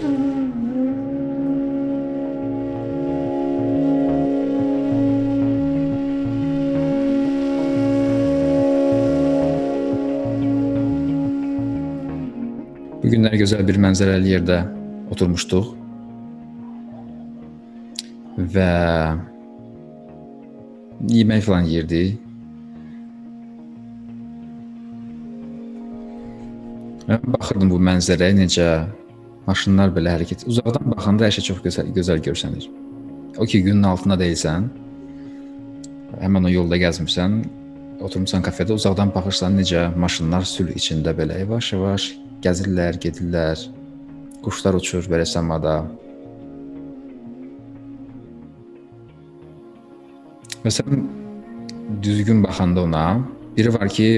Bu günlər gözəl bir mənzərəli yerdə oturmuşduq və yemək falan yeyirdik. Mən baxırdım bu mənzərəyə necə maşınlar belə hərəkət. Uzaqdan baxanda hər şey çox gözəl, gözəl görsənir. O ki günün altında deyilsən, həmin o yolda gəzmirsən, oturmusan kafedə, uzaqdan baxırsan necə maşınlar sülh içində belə yavaş-yavaş gəzirlər, gedirlər. Quşlar uçur belə səmada. Məsələn, düzgün baxanda ona, biri var ki,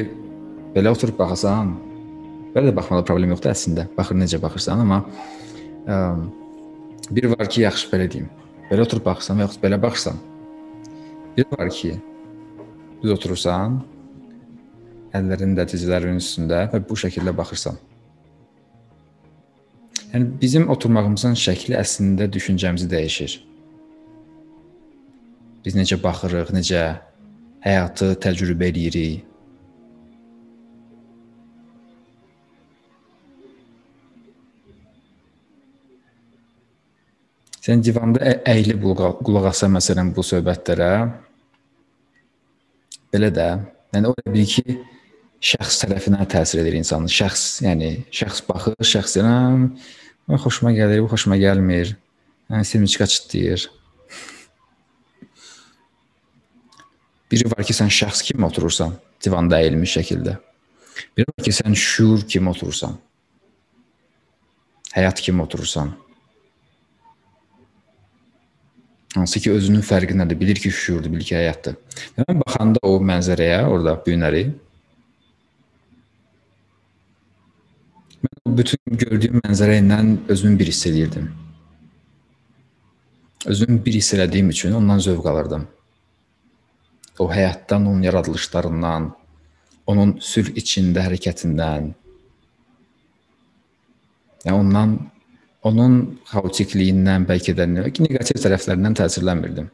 belə oturub baxasan, belə də baxmada problem yoxdur əslində. Baxır necə baxırsan, amma ə, biri var ki, yaxşı belə deyim. Belə oturub baxırsan və yaxud belə baxırsan. Biri var ki, düz oturursan, əllərin də dizlərinin üstündə və bu şəkildə baxırsan. Yəni bizim oturmağımızın şəkli əslində düşüncəmizi dəyişir. Biz necə baxırıq, necə həyatı təcrübə edirik. Sən divanda əyilib qulaq asan məsələn bu söhbətlərə belə də, yəni o bil ki, şəxs tərəfindən təsir edir insanın. Şəxs, yəni şəxs baxır, şəxs deyirəm, xoşuma gəlir, bu xoşuma gəlmir. Yəni silmiçka çıtlayır. Biri var ki, sən şəxs kimi oturursan, divanda əyilmiş şəkildə. Biri var ki, sən şuur kimi oturursan. Həyat kimi oturursan. Hansı ki, özünün fərqindədir, bilir ki, şuurdur, bilir ki, həyatdır. Və mən baxanda o mənzərəyə, orada bu günləri mən o bütün gördüyüm mənzərə ilə özümü bir hiss edirdim. Özümü bir hiss elədiyim üçün ondan zövq alırdım o həyatdan, onun yaradılışlarından, onun sülh içində hərəkətindən, yəni ondan, onun xaotikliyindən, bəlkə də neqativ tərəflərindən təsirlənmirdim.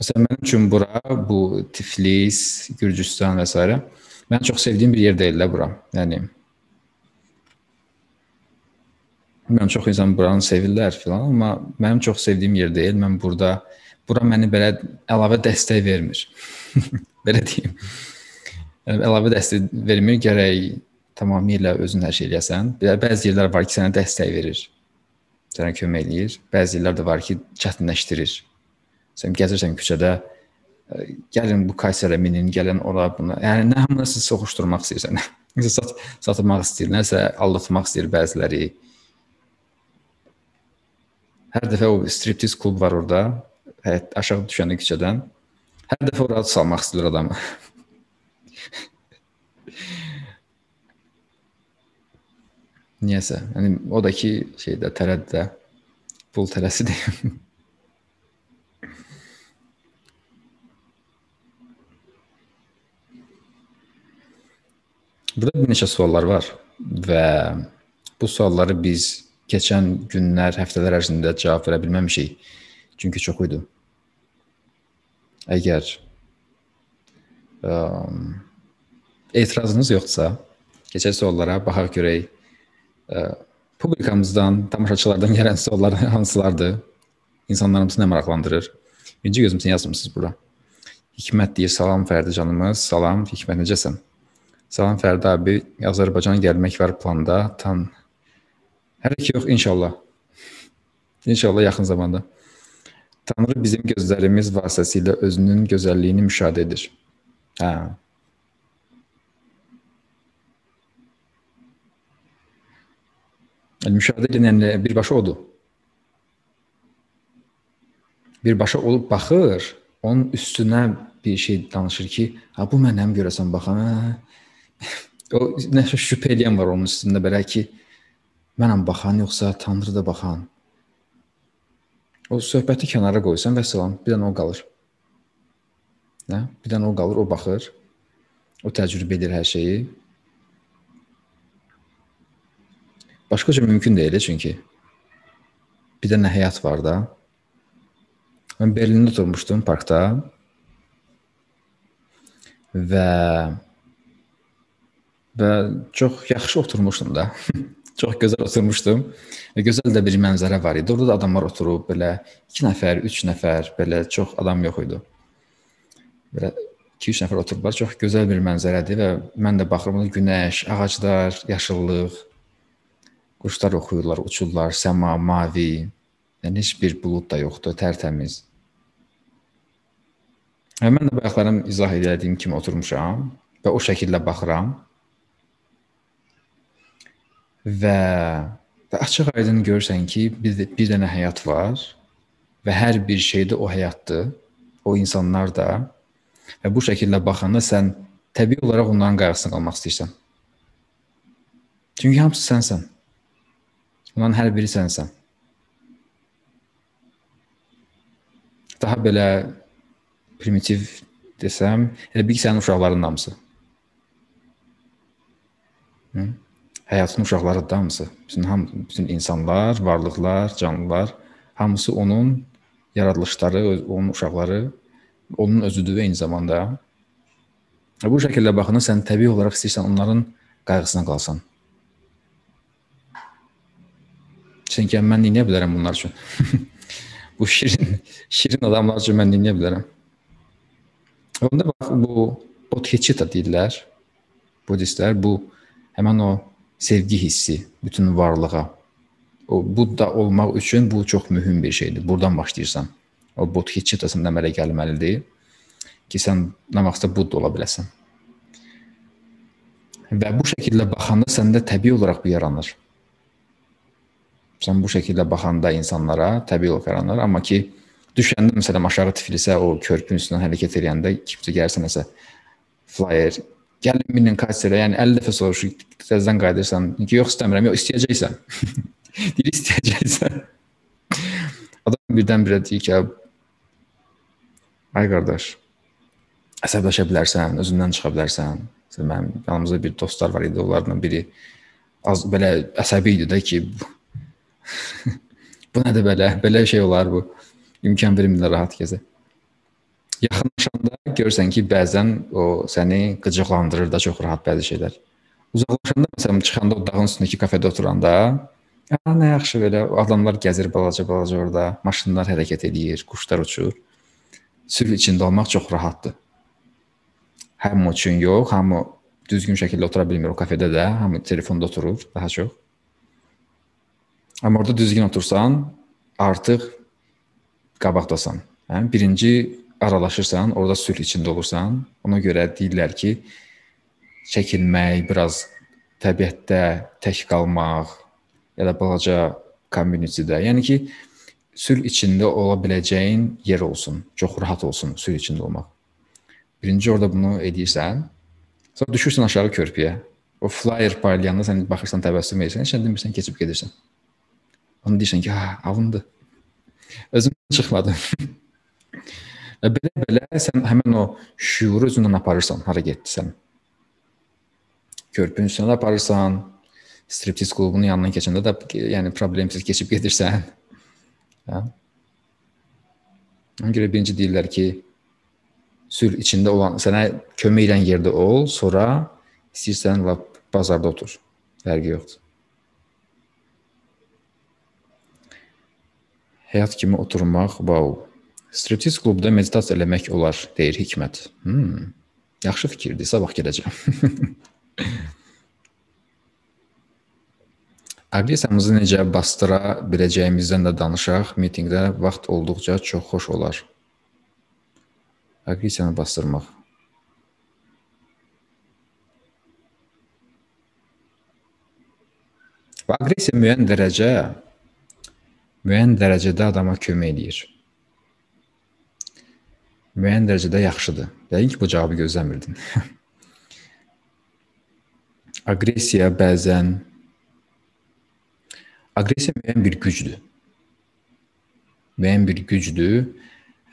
Məsələn, mənim üçün bura, bu Tiflis, Gürcüstan və s. mən çox sevdiyim bir yer deyil də bura. Yəni Bilmirəm çox insan buranı sevirlər filan, amma mənim çox sevdiyim yer deyil. Mən burada bura məni belə əlavə dəstək vermir. belə deyim. Əlavə dəstək vermir, gərək tamamilə özün hər şey eləyəsən. Bəzi yerlər var ki, sənə dəstək verir. Sənə kömək eləyir. Bəzi yerlər də var ki, çətinləşdirir. Sən gəzirsən küçədə, gəlin bu kaysərə minin, gəlin ora buna. Yəni nə hamını siz soxuşdurmaq istəyirsən. Nəsə sat satmaq istəyir, nəsə aldatmaq istəyir bəziləri. Hər dəfə o striptiz klub var orada həyat aşağı düşəndə küçədən hər dəfə ora salmaq istəyir adamı. Niyəsə, yəni o da ki şeydə tərəddüdə pul tələsidir. Burada bir neçə suallar var və bu sualları biz keçən günlər, həftələr ərzində cavab verə bilməmişik. Çünki çox idi. Əgər ə, etirazınız yoxdursa, keçək suallara baxaq görək. Ə, publikamızdan, tamaşaçılardan gələn suallar hansılardır? İnsanlarımızı nə maraqlandırır? Birinci gözümüzə yazmısınız bura. Hikmət deyir, salam Fərdi canımız, salam, Hikmət necəsən? Salam Fərdi abi, Azərbaycana gəlmək var planda, tam hələ ki yox, inşallah. İnşallah yaxın zamanda. Tanrı bizim gözlərimiz vasitəsilə özünün gözəlliyini müşahidə edir. Hə. Yəni müşahidə edən birbaşa odur. Birbaşa olub baxır, onun üstünə bir şey danışır ki, ha bu mənəm görəsən baxan. Hə. o nəsə şübhə edən var onun üstündə belə ki, mənəm baxan yoxsa Tanrı da baxan. O söhbəti kənara qoysan və salam, bir dənə o qalır. Nə? Bir dənə o qalır, o baxır. O təcrübə edir hər şeyi. Başqa cür mümkün deyil çünki bir dənə həyat var da. Mən Berlində oturmuşdum parkda və və çox yaxşı oturmuşdum da. çox gözəl oturmuşdum və gözəl də bir mənzərə var idi. Orada da adamlar oturub belə 2 nəfər, 3 nəfər, belə çox adam yox idi. Belə 2-3 nəfər oturublar. Çox gözəl bir mənzərədir və mən də baxıram günəş, ağaclar, yaşıllıq, quşlar oxuyurlar, uçurlar, səma mavi. Yəni heç bir bulud da yoxdur, tərtəmiz. Və mən də bayaqlarım izah etdiyim kimi oturmuşam və o şəkildə baxıram. Və, və açıq aydın görürsən ki, bir, bir dənə həyat var və hər bir şey də o həyatdır. O insanlar da və bu şəkildə baxanda sən təbii olaraq onların qayğısına qalmaq istəyirsən. Çünki hamısı sənsən. Onların hər biri sənsən. Daha belə primitiv desəm, elə ki, sənin uşaqların hamısı. Hı? həyatın uşaqları da hamısı, bütün ham bütün insanlar, varlıqlar, canlılar hamısı onun yaradılışları, onun uşaqları, onun özüdür eyni zamanda. Bu şəkildə baxanda sən təbii olaraq istəyirsən onların qayğısına qalsan. Sən ki, mən nə bilərəm bunlar üçün? bu şirin, şirin adamlar üçün mən nə bilərəm? Onda bax bu Bodhicitta deyirlər. Budistlər bu həmin o sevgi hissi bütün varlığa. O Budda olmaq üçün bu çox mühüm bir şeydir. Burdan başlayırsan. O bodhicitta'sın əmələ gəlməlidir ki, sən nə vaxtsa Budda ola biləsən. Və bu şəkildə baxanda səndə təbii olaraq bu yaranır. Sən bu şəkildə baxanda insanlara təbii olaraq yaranır, amma ki düşəndə məsələn aşağı Tiflisə o körpünün üstündən hərəkət edəndə kimsə gəlsə nəsə flyer Gəlin minin kassirə, yəni 50 dəfə soruşur, təzədən qayıdırsan. Ki, yox istəmirəm, yox istəyəcəksən. Deyir istəyəcəksən. Adam birdən-birə deyir ki, ay qardaş, əsəbləşə bilərsən, özündən çıxa bilərsən. Məsələn, mənim yanımızda bir dostlar var idi, onlardan biri az belə əsəbi idi də ki, bu nədir belə? Belə şey olar bu. İmkan vermirlər rahat gəzə. Yaxınlaşanda görürsən ki, bəzən o səni qıcıqlandırır da çox rahat bəzi şeylər. Uzaqlaşanda məsələn çıxanda o dağın üstündəki kafedə oturanda, "A, nə yaxşı belə adamlar gəzir balaca-balaca orada, maşınlar hərəkət edir, quşlar uçur." Sülh içində olmaq çox rahatdır. Hamı üçün yox, hamı düzgün şəkildə otura bilmir o kafedə də, hamı telefonda oturur daha çox. Amma orada düzgün otursan, artıq qabaqdasan. Hə? Birinci aralaşırsan, orada sülh içində olursan, ona görə deyirlər ki, çəkinmək, biraz təbiətdə tək qalmaq ya da balaca community-də, yəni ki, sülh içində ola biləcəyin yer olsun, çox rahat olsun sülh içində olmaq. Birinci orada bunu edirsən, sonra düşürsən aşağı körpüyə. O flyer paylayanda sən baxırsan, təbəssüm edirsən, heç nə demirsən, keçib gedirsən. Onu deyirsən ki, ha, alındı. Özüm çıxmadım. Və belə-belə sən həmin o şüuru özündən aparırsan, hara getdisən. Körpünün üstünə aparırsan, striptiz klubunun yanından keçəndə də yəni problemsiz keçib gedirsən. Hə? Ona görə birinci deyirlər ki, sülh içində olan, sənə kömək edən yerdə ol, sonra istəyirsən lap bazarda otur. Fərqi yoxdur. Həyat kimi oturmaq, wow, Striptiz klubda meditasiya eləmək olar, deyir Hikmət. Hmm. Yaxşı fikirdir, sabah gedəcəm. Aqressiyamızı necə bastıra biləcəyimizdən də danışaq. Mitinqdə vaxt olduqca çox xoş olar. Aqressiyanı bastırmaq. Və aqressiya müəyyən dərəcə müəyyən dərəcədə adama kömək edir müəyyən dərəcədə yaxşıdır. Yəqin ki, bu cavabı gözləmirdin. Aqressiya bəzən aqressiya müəyyən bir gücdür. Müəyyən bir gücdür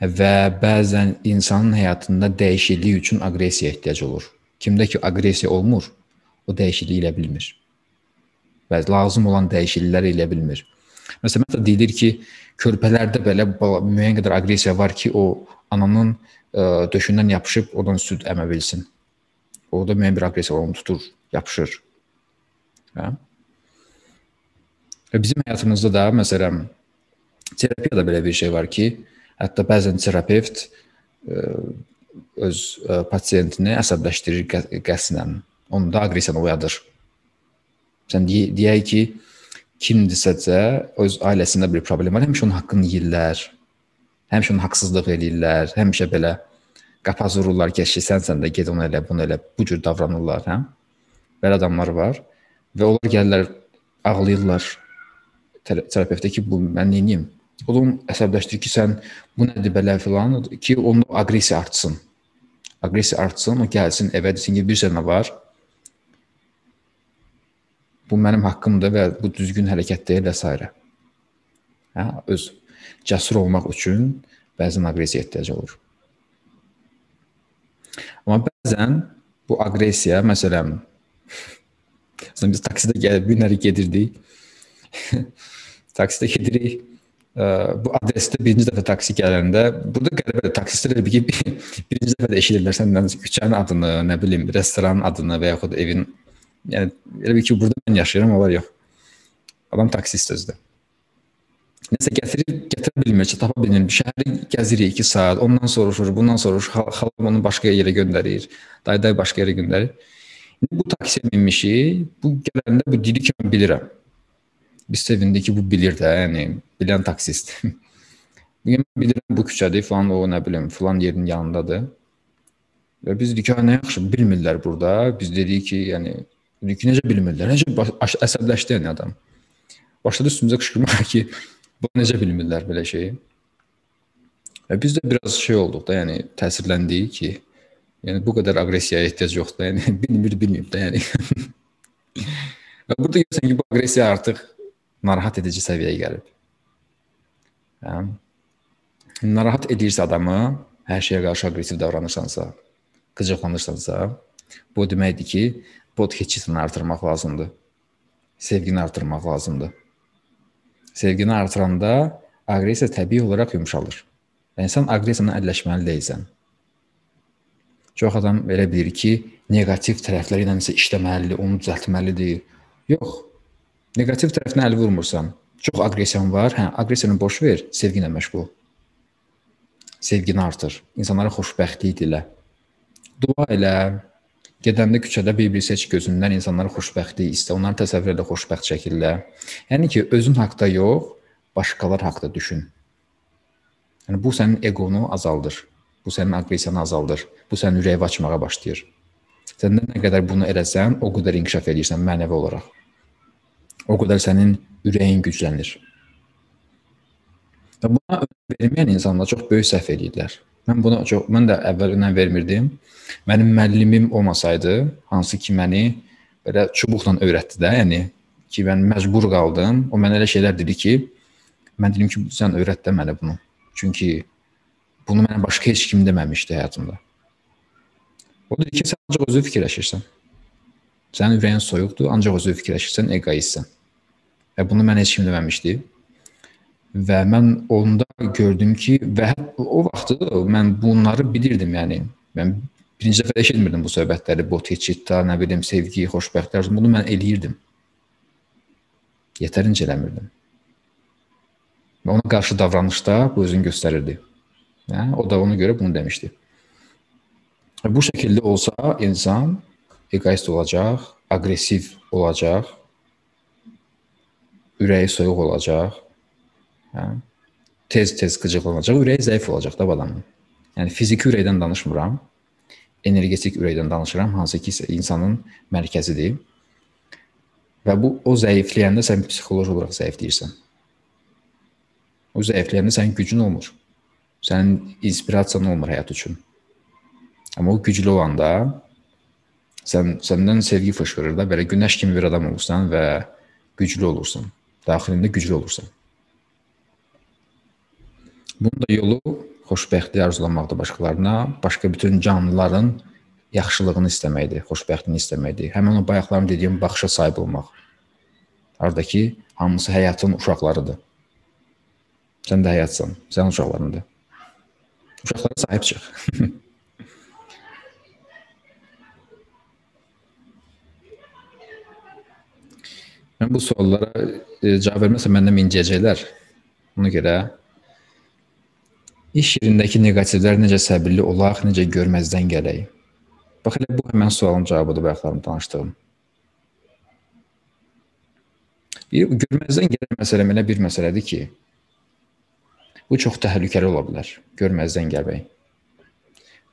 və bəzən insanın həyatında dəyişiklik üçün aqressiya ehtiyac olur. Kimdə ki aqressiya olmur, o dəyişiklik elə bilmir. və lazım olan dəyişikliklər eləyə bilmir. Məsələn, hətta deyilir ki, körpələrdə belə müəyyən qədər aqressiya var ki, o ananın ə, döşündən yapışıb oradan süd əmə bilsin. Orada müəyyən bir aqressiya onu tutur, yapışır. Hə? Və bizim həyatımızda da məsələn terapiyada belə bir şey var ki, hətta bəzən terapevt ə, öz ə, pasiyentini əsəbləşdirir qəsdən. Onu da aqressiyanı oyadır. Sən deyək ki, kimdirsə öz ailəsində bir problem var, həmişə onun haqqını yeyirlər. Həmişə onun haqsızlıq eləyirlər, həmişə belə qapaz vururlar ki, sənsən də get onu elə, bunu elə, bu cür davranırlar, hə? Belə adamlar var və onlar gəlirlər, ağlayırlar terapeutə ki, bu mən nə edeyim? Onun əsəbləşdirir ki, sən bu nədir belə filan ki, onun aqressiya artsın. Aqressiya artsın, o gəlsin evə desin ki, bir sənə var. Bu mənim haqqımdır və bu düzgün hərəkət deyil və s. Hə, öz cəsur olmaq üçün bəzən aqressiya ehtiyac olur. Amma bəzən bu aqressiya, məsələn, məsələn biz taksidə gəlib günləri gedirdik. taksidə gedirik. Bu adresdə birinci dəfə taksi gələndə, burada qəribə taksistlər bir birinci dəfə də eşidirlər səndən küçənin adını, nə bilim, restoranın adını və yaxud evin Yəni elə bir ki, burada mən yaşayıram, onlar yox. Adam taksist özdə. Nəsə gətirir, gətirə bilmir tapa bilmir. Şəhəri gəzirik 2 saat, ondan soruşur, bundan soruşur, xalam onu başqa yerə göndərir, dayday başqa yerə göndərir. İndi bu taksiyə minmişik, bu gələndə bu dili ki mən bilirəm. Biz sevindik ki, bu bilir də, yəni bilən taksist. Bugün bilirəm bu küçədir, falan o nə bilim, falan yerin yanındadır. Və biz dedik ki, nə yaxşı bilmirlər burada. Biz dedik ki, yəni Ki, necə bilmirlər? Necə əsəbləşdi yəni adam. Başladı üstümüzə qışqırmağa ki, bu necə bilmirlər belə şeyi. Və biz də biraz şey olduq da, yəni təsirləndik ki, yəni bu qədər aqressiyaya ehtiyac yoxdur. Yəni bilmir, bilməyib də, yəni. Və burada görürsən ki, bu aqressiya artıq narahat edici səviyyəyə gəlib. Hə? Narahat edirsə adamı, hər şeyə qarşı aqressiv davranırsansa, qıcıqlanırsansa, bu deməkdir ki, podketçisini artırmaq lazımdır. Sevgini artırmaq lazımdır. Sevgini artıranda aqressiya təbii olaraq yumşalır. Və insan aqressiyanla əlləşməli deyilsən. Çox adam elə bilir ki, neqativ tərəfləri ilə isə işləməlidir, onu düzəltməlidir. Yox. Neqativ tərəfinə əl vurmursan, çox aqressiyan var, hə, aqressiyanı boş ver, sevgi ilə məşğul ol. Sevgini artır. İnsanlara xoşbəxtlik dilə. Dua elə, Gedəndə küçədə bir-bir seç gözündən insanlara xoşbəxtlik istə, onları təsəvvür elə xoşbəxt şəkildə. Yəni ki, özün haqqında yox, başqalar haqqında düşün. Yəni bu sənin eqonu azaldır. Bu sənin aqressiyanı azaldır. Bu sənin ürəyi açmağa başlayır. Sən nə qədər bunu eləsən, o qədər inkişaf edirsən mənəvi olaraq. O qədər sənin ürəyin güclənir. Və buna verməyən insanlar çox böyük səhv edirlər. Mən buna çox mən də əvvəl önəm vermirdim. Mənim müəllimim olmasaydı, hansı ki məni belə çubuqla öyrətdi də, yəni ki mən məcbur qaldım. O mənə elə şeylər dedi ki, mən dedim ki, sən öyrət də mənə bunu. Çünki bunu mənə başqa heç kim deməmişdi həyatımda. O dedi ki, sən ancaq özü fikirləşirsən. Sənin ürəyin soyuqdur, ancaq özü fikirləşirsən, eqoistsən. Və bunu mən heç kim deməmişdi. Və mən onda gördüm ki, və o vaxtı mən bunları bilirdim, yəni. Mən birinci dəfə eşitmirdim bu söhbətləri, botiçita, nə bilim, sevgi, xoşbəxtlər, bunu mən eləyirdim. Yetərincə eləmirdim. Və ona qarşı davranışda bu özünü göstərirdi. Hə? O da ona görə bunu demişdi. Bu şəkildə olsa insan egoist olacaq, aqressiv olacaq, ürəyi soyuq olacaq? Tez-tez qıcıqlanacaq, ürəyi zəif olacaq da adamın. Yəni fiziki ürəkdən danışmıram. Energetik ürəkdən danışıram, hansı ki insanın mərkəzidir. Və bu o zəifləyəndə sən psixoloji olaraq zəifləyirsən. O zəifləyəndə sənin gücün olmur. Sənin inspirasiyan olmur həyat üçün. Amma o güclü olanda sən səndən sevgi fışqırır da, belə günəş kimi bir adam olursan və güclü olursan. Daxilində güclü olursan. Bunun da yolu xoşbəxtlik arzulamaqdır başqalarına, başqa bütün canlıların yaxşılığını istəməkdir, xoşbəxtliyini istəməkdir. Həmin o bayaqlarım dediyim baxışa sahib olmaq. Hardakı hamısı həyatın uşaqlarıdır. Sən də həyatsan, sən uşaqlarındır. Uşaqlara sahib çıx. Mən bu suallara e, cavab verməsəm məndən incəyəcəklər. Ona görə iş yerindəki neqativlər necə səbirli olaq, necə görməzdən gələk. Bax elə bu həmin sualın cavabıdır bayaqlarım danışdığım. Bir görməzdən gələn məsələ elə bir məsələdir ki, bu çox təhlükəli ola bilər. Görməzdən gəlmək.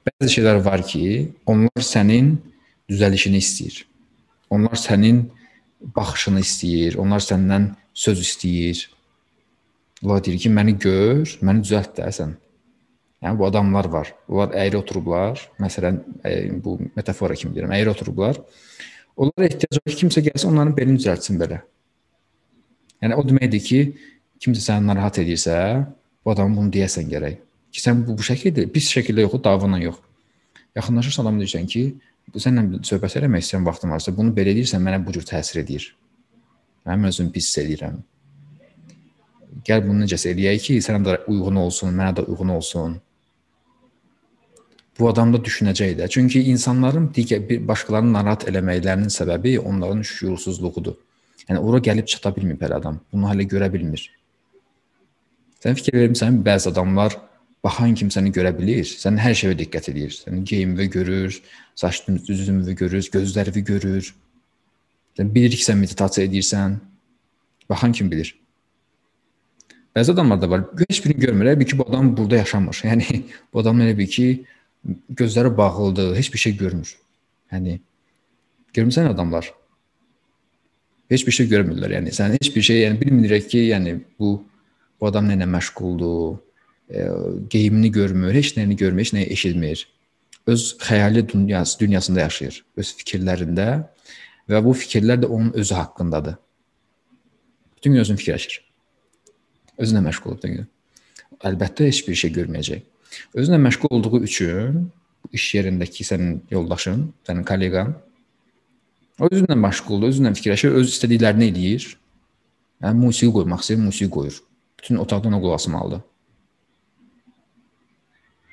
Bəzi şeylər var ki, onlar sənin düzəlişini istəyir. Onlar sənin baxışını istəyir, onlar səndən söz istəyir. Allah deyir ki, məni gör, məni düzəlt də sən. Yəni bu adamlar var. Onlar əyri oturublar. Məsələn, bu metafora kimi deyirəm, əyri oturublar. Onlara ehtiyac var ki, kimsə gəlsin, onların belini düzəltsin belə. Yəni o deməkdir ki, kimsə səni narahat edirsə, bu adamın bunu deyəsən gərək. Ki sən bu, bu şəkildə, pis şəkildə yox, davana yox. Yaxınlaşırsan adama deyirsən ki, bu səninlə söhbət eləmək istəyirəm vaxtım varsa, bunu belə edirsən mənə bu cür təsir edir. Mən özümü pis hiss edirəm. Gəl bunu necəsə eləyək ki, sənə də uyğun olsun, mənə də uyğun olsun. Bu adam da düşünəcək də. Çünki insanların digər bir başqalarını narahat eləməklərinin səbəbi onların şüursuzluğudur. Yəni ora gəlib çata bilmir belə adam. Bunu hələ görə bilmir. Sən fikir vermisən, bəzi adamlar baxan kimsəni görə bilir. Sən hər şeyə diqqət edir. Sənin geyimini görür, saç düzümünü görür, gözlərini görür. Sən bilir ki, sən meditasiya edirsən. Baxan kim bilir? Bəzi adamlar da var. Heç birini görmür. Elə bil ki, bu adam burada yaşamır. Yəni bu adam elə bil ki, gözləri bağlıdır, heç bir şey görmür. Yəni görmüsən adamlar heç bir şey görmürlər. Yəni sən heç bir şey, yəni bilmirik ki, yəni bu bu adam nə ilə məşğuldur, e, geyimini görmür, heç nəyini görmür, heç nəyi eşitmir. Öz xəyali dünyası, dünyasında yaşayır, öz fikirlərində və bu fikirlər də onun özü haqqındadır. Bütün gün özünü fikirləşir. Özünə məşğul bütün gün. Əlbəttə heç bir şey görməyəcək. Özünə məşğul olduğu üçün iş yerindəki sənin yoldaşın, sənin kolleqan özünlə məşğuldur, özünlə fikirləşir, öz istədiklərini eləyir. Yəni musiqi qoymaq istəyir, musiqi qoyur. Bütün otaqdan o qulaq asmalıdır.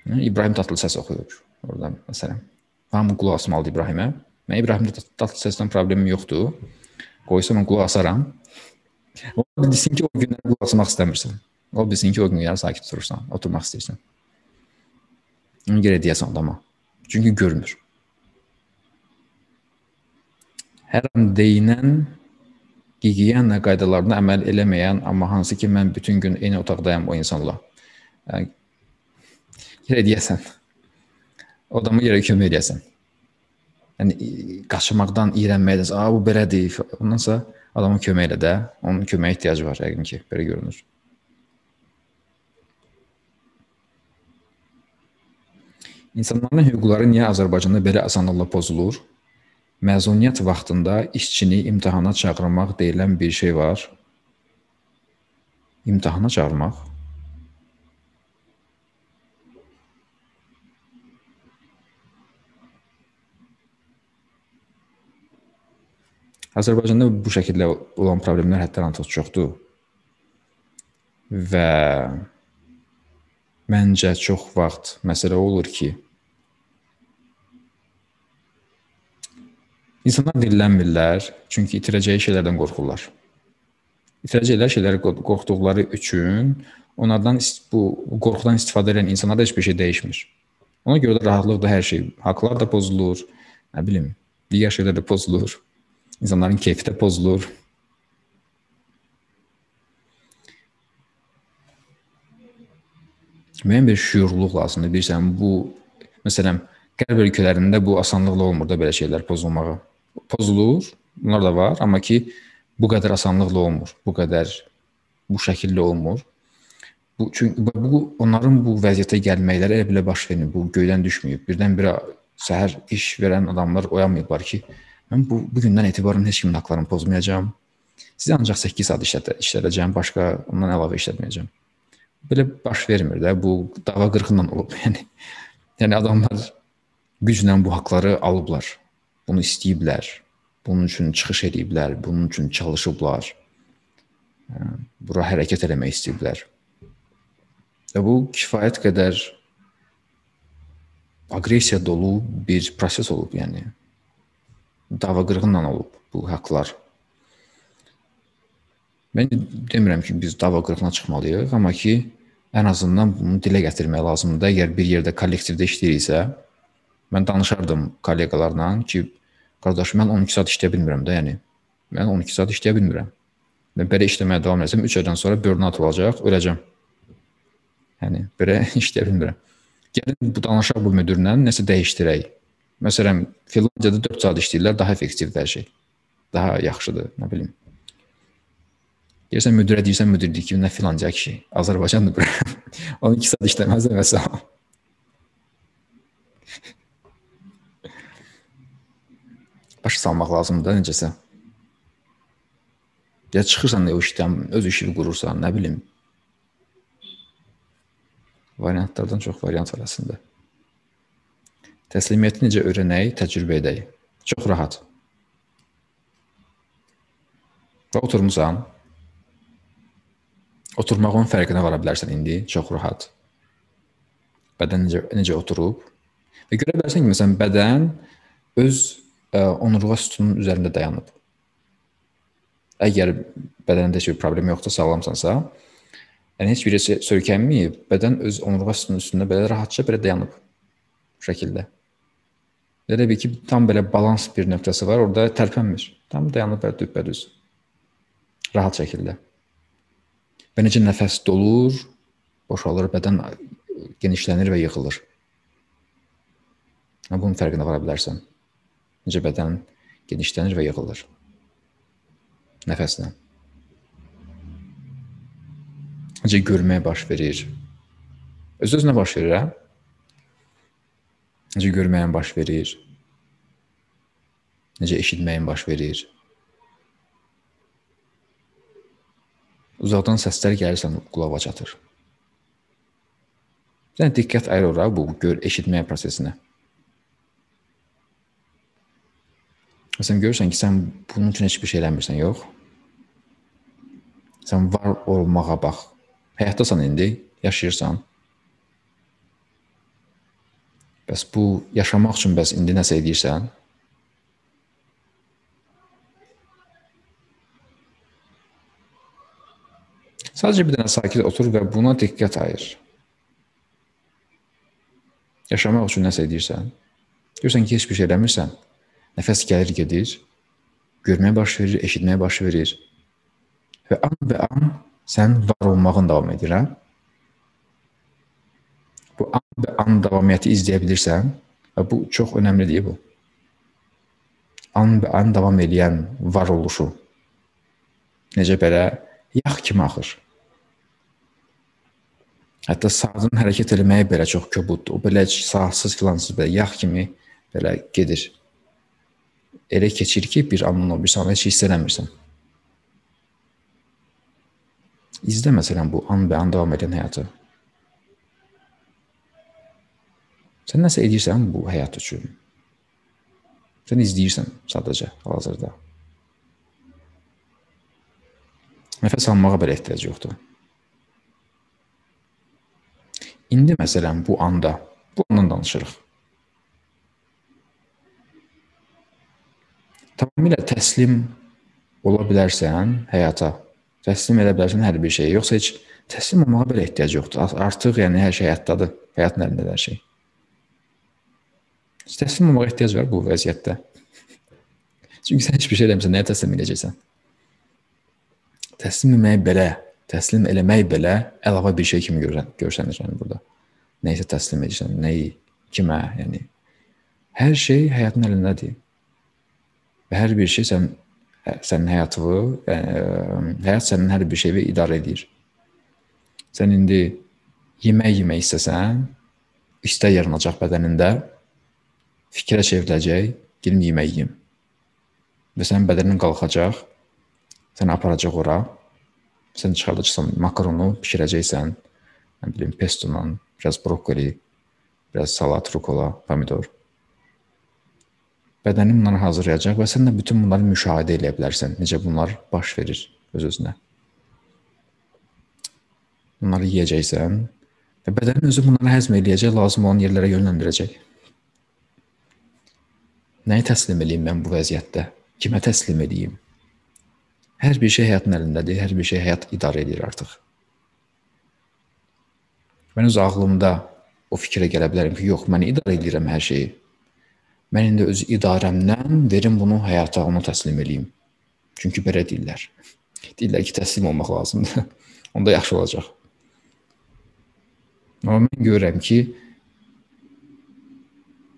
Yəni, İbrahim Tatlıses oxuyur orada məsələn. Hamı qulaq asmalıdır İbrahimə. Mən İbrahim Tatlısesdən problemim yoxdur. Qoysa mən qulaq asaram. O bilsin ki, o günlər qulaq asmaq istəmirsən. O bilsin ki, o günlər sakit durursan, oturmaq istəyirsən. Ona görə deyəsən adama. Çünki görmür. hər an deyilən gigiyena qaydalarına əməl eləməyən, amma hansı ki mən bütün gün eyni otaqdayam o insanla. Yəni, yerə deyəsən. Adamı yerə kömək edəsən. Yəni qaçmaqdan iyrənməkdən, "A, bu belədir." Ondansa adama kömək elə də. Onun köməyə ehtiyacı var yəqin ki, belə görünür. İnsanların hüquqları niyə Azərbaycanda belə asanlıqla pozulur? Məzuniyyət vaxtında işçini imtahana çağırmaq deyilən bir şey var. İmtahana çağırmaq. Azərbaycanda bu şəkildə olan problemlər həddən artıq çoxdur. Və məncə çox vaxt məsələ olur ki, İnsanlar dillənmirlər, çünki itirəcəyi şeylərdən qorxurlar. İtirəcəkləri şeyləri qorxduqları üçün onlardan bu qorxudan istifadə edən insanlarda heç bir şey dəyişmir. Ona görə də rahatlıqla hər şey, haqlar da pozulur, nə bilim, digər şeylər də pozulur. İnsanların keyfi də pozulur. Müəyyən bir şüurluq lazımdır. Bilirsən, bu məsələn, qərb ölkələrində bu asanlıqla olmur da belə şeylər pozulmağı pozulur. Bunlar da var, amma ki bu qədər asanlıqla olmur. Bu qədər bu şəkildə olmur. Bu çünki bu onların bu vəziyyətə gəlməkləri elə belə baş vermir. Bu göydən düşməyib. Birdən-birə səhər iş verən adamlar oyanmayıblar ki, mən bu bu gündən etibarən heç kimin haqlarını pozmayacağam. Sizə ancaq 8 saat işlədə, işlədəcəm, başqa ondan əlavə işlətməyəcəm. Belə baş vermir də. Bu dava qırğından olub. Yəni yəni adamlar güclə bu haqqları alıblar. Bunu istəyiblər. Bunun üçün çıxış ediblər, bunun üçün çalışıblar. bura hərəkət eləmək istəyiblər. Və bu kifayət qədər aqressiya dolu bir proses olub, yəni dava qırğınla olub bu haqqlar. Mən demirəm ki, biz dava qırğına çıxmalıyıq, amma ki, ən azından bunu dilə gətirmək lazımdır. Əgər bir yerdə kollektivdə işləyiriksə, mən danışardım kolleqalarla ki, qardaş mən 12 saat işləyə bilmirəm də, yəni. Mən 12 saat işləyə bilmirəm. Mən belə işləməyə davam etsəm 3 aydan sonra burnout olacaq, öləcəm. Yəni belə işləyə bilmirəm. Gəlin bu danışaq bu müdirlə nəsə dəyişdirək. Məsələn, Finlandiyada 4 saat işləyirlər, daha effektivdir hər şey. Daha yaxşıdır, nə bilim. Gəlsən müdirə deyirsən, müdir deyir ki, nə filanca kişi, Azərbaycandır bura. 12 saat işləməz və s. Başa salmaq lazımdır necəsə. Ya çıxırsan o işdən, öz işini qurursan, nə bilim. Variantlardan çox variant var əslində. Təslimiyyəti necə öyrənək, təcrübə edək. Çox rahat. Və oturmusan. Oturmağın fərqinə vara bilərsən indi çox rahat. Bədən necə necə oturub və görə bilərsən ki, məsələn, bədən öz ə, onurğa sütununun üzərində dayanıb. Əgər bədəndə heç bir problem yoxdursa, sağlamsansa, yəni heç bir söykənməyib, bədən öz onurğa sütununun üstündə belə rahatca belə dayanıb bu şəkildə. Elə bil ki, tam belə balans bir nöqtəsi var, orada tərpənmir. Tam dayanıb belə düppədüz. Rahat şəkildə. Və necə nəfəs dolur, boşalır, bədən genişlənir və yığılır. Bunun fərqinə vara bilərsən. Necə bədən genişlənir və yığılır. Nəfəslə. Necə görməyə baş verir. Öz-özünə baş verir, hə? Necə görməyin baş verir? Necə eşitməyin baş verir? Uzaqdan səslər gəlirsən qulağa çatır. Sən diqqət ayır ora bu gör eşitmə prosesinə. Sən görürsən ki, sən bunun üçün heç bir şey eləmirsən, yox? Sən var olmağa bax. Həyatdasan indi, yaşayırsan. Bəs bu yaşamaq üçün bəs indi nəsə edirsən? Sadəcə bir dənə sakit otur və buna diqqət ayır. Yaşamaq üçün nəsə edirsən. Görsən ki, heç bir şey eləmirsən. Nəfəs gəlir, gedir. Görməyə baş verir, eşitməyə baş verir. Və an və an sən var olmağın davam edir, hə? bu an və an davamiyyəti izləyə bilirsən və bu çox önəmlidir bu. An və an davam edən var oluşu necə belə yağ kimi axır. Hətta saatın hərəkət eləməyi belə çox kobuddur. O belə saatsız filansız belə yağ kimi belə gedir. Elə keçir ki, bir anın o bir saniyə heç hiss eləmirsən. İzlə məsələn bu an və an davam edən həyatı. Sən nəsə edirsən bu həyat üçün. Sən izləyirsən sadəcə hal-hazırda. Nəfəs almağa belə ehtiyac yoxdur. İndi məsələn bu anda, bu andan danışırıq. Tamamilə təslim ola bilərsən həyata. Təslim edə bilərsən hər bir şeyə. Yoxsa heç təslim olmağa belə ehtiyac yoxdur. Artıq yəni hər şey həyatdadır. Həyatın əlindədir hər şey. Təslim olmağa ehtiyac var bu vəziyyətdə. Çünki sən heç bir şey eləmirsən, nəyə təslim edəcəksən? Təslim etmək belə, təslim eləmək belə əlavə bir şey kimi görsənir yəni burada. Nəyisə təslim edirsən, nəyi, kimə, yəni hər şey həyatın əlindədir. Və hər bir şey sən sənin həyatını, yəni, həyat sənin hər bir şeyi idarə edir. Sən indi yemək yemək istəsən, istə yaranacaq bədənində fikrə çevriləcək, gedim yemək yeyim. Və sənin bədənin qalxacaq, səni aparacaq ora. Sən çıxardacaqsan makaronu bişirəcəksən, nə bilim, pesto-la, biraz brokoli, biraz salat, rukola, pomidor. Bədənin bunları hazırlayacaq və sən də bütün bunları müşahidə edə bilərsən, necə bunlar baş verir öz-özünə. Bunları yeyəcəksən və bədənin özü bunları həzm edəcək, lazım olan yerlərə yönləndirəcək. Nəyi təslim edeyim mən bu vəziyyətdə? Kimə təslim edeyim? Hər bir şey həyatın əlindədir, hər bir şey həyat idarə edir artıq. Mən öz ağlımda o fikrə gələ bilərəm ki, yox, mən idarə edirəm hər şeyi. Mən indi öz idarəmdən verim bunu həyata, onu təslim eləyim. Çünki belə deyirlər. Deyirlər ki, təslim olmaq lazımdır. Onda yaxşı olacaq. Amma mən görürəm ki,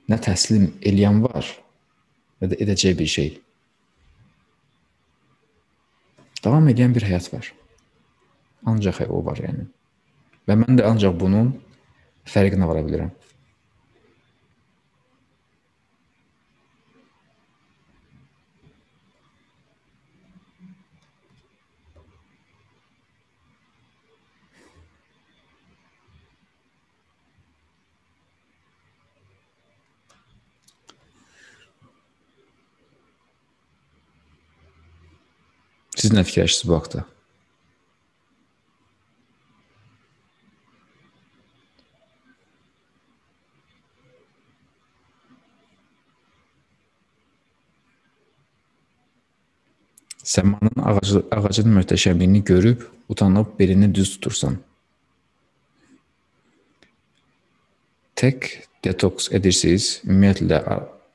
nə təslim eləyən var, nə də edəcək bir şey. Davam edən bir həyat var. Ancaq o var yəni. Və mən də ancaq bunun fərqinə vara bilirəm. Siz nə fikirləşirsiniz bu haqda? Səmanın ağacı, ağacın möhtəşəmliyini görüb utanıb belini düz tutursan. Tək detoks edirsiniz, ümumiyyətlə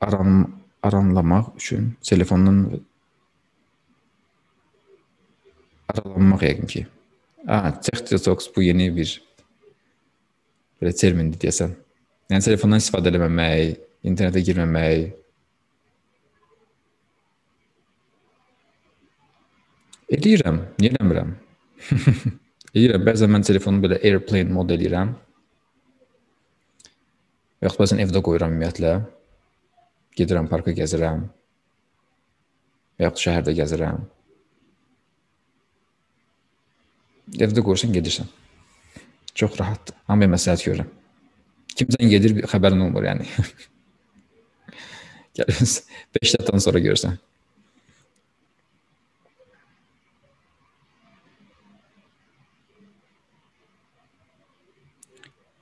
aran, aranlamaq üçün telefondan aralanmaq yəqin ki. Ha, tək detoks bu yeni bir belə termindir deyəsən. Yəni telefondan istifadə etməmək, internetə girməmək, Eləyirəm, niyə eləmirəm? eləyirəm. Bəzən mən telefonu belə airplane mod eləyirəm. Yox, bəzən evdə qoyuram ümumiyyətlə. Gedirəm parka gəzirəm. Yox, şəhərdə gəzirəm. Evdə qoyursan gedirsən. Çox rahatdır. Hamıya məsləhət görürəm. Kimsən gedir, xəbərin olmur yəni. Gəlirsən 5 dəqiqədən sonra görürsən.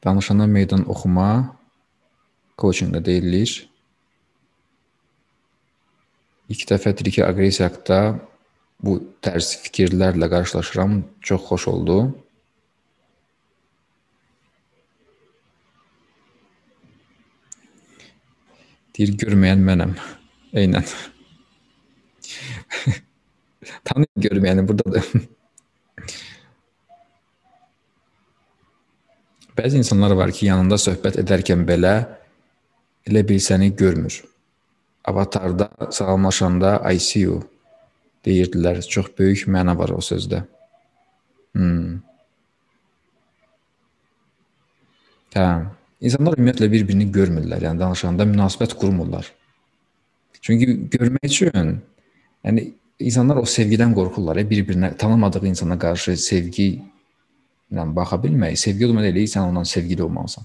Danışana meydan oxuma coachinqdə deyilir. İlk dəfədir ki, aqressiya haqqında bu tərz fikirlərlə qarşılaşıram. Çox xoş oldu. Deyir, görməyən mənəm. Eynən. Tanıyım görməyəni burdadır. Bəzi insanlar var ki, yanında söhbət edərkən belə elə bil səni görmür. Avatarda salamlaşanda I see you deyirdilər. Çox böyük məna var o sözdə. Hmm. Hə. İnsanlar ümumiyyətlə bir-birini görmürlər. Yəni danışanda münasibət qurmurlar. Çünki görmək üçün yəni insanlar o sevgidən qorxurlar. Bir-birinə tanımadığı insana qarşı sevgi ilə baxa bilmək, sevgi o demək deyil, sən ondan sevgili olmalısan.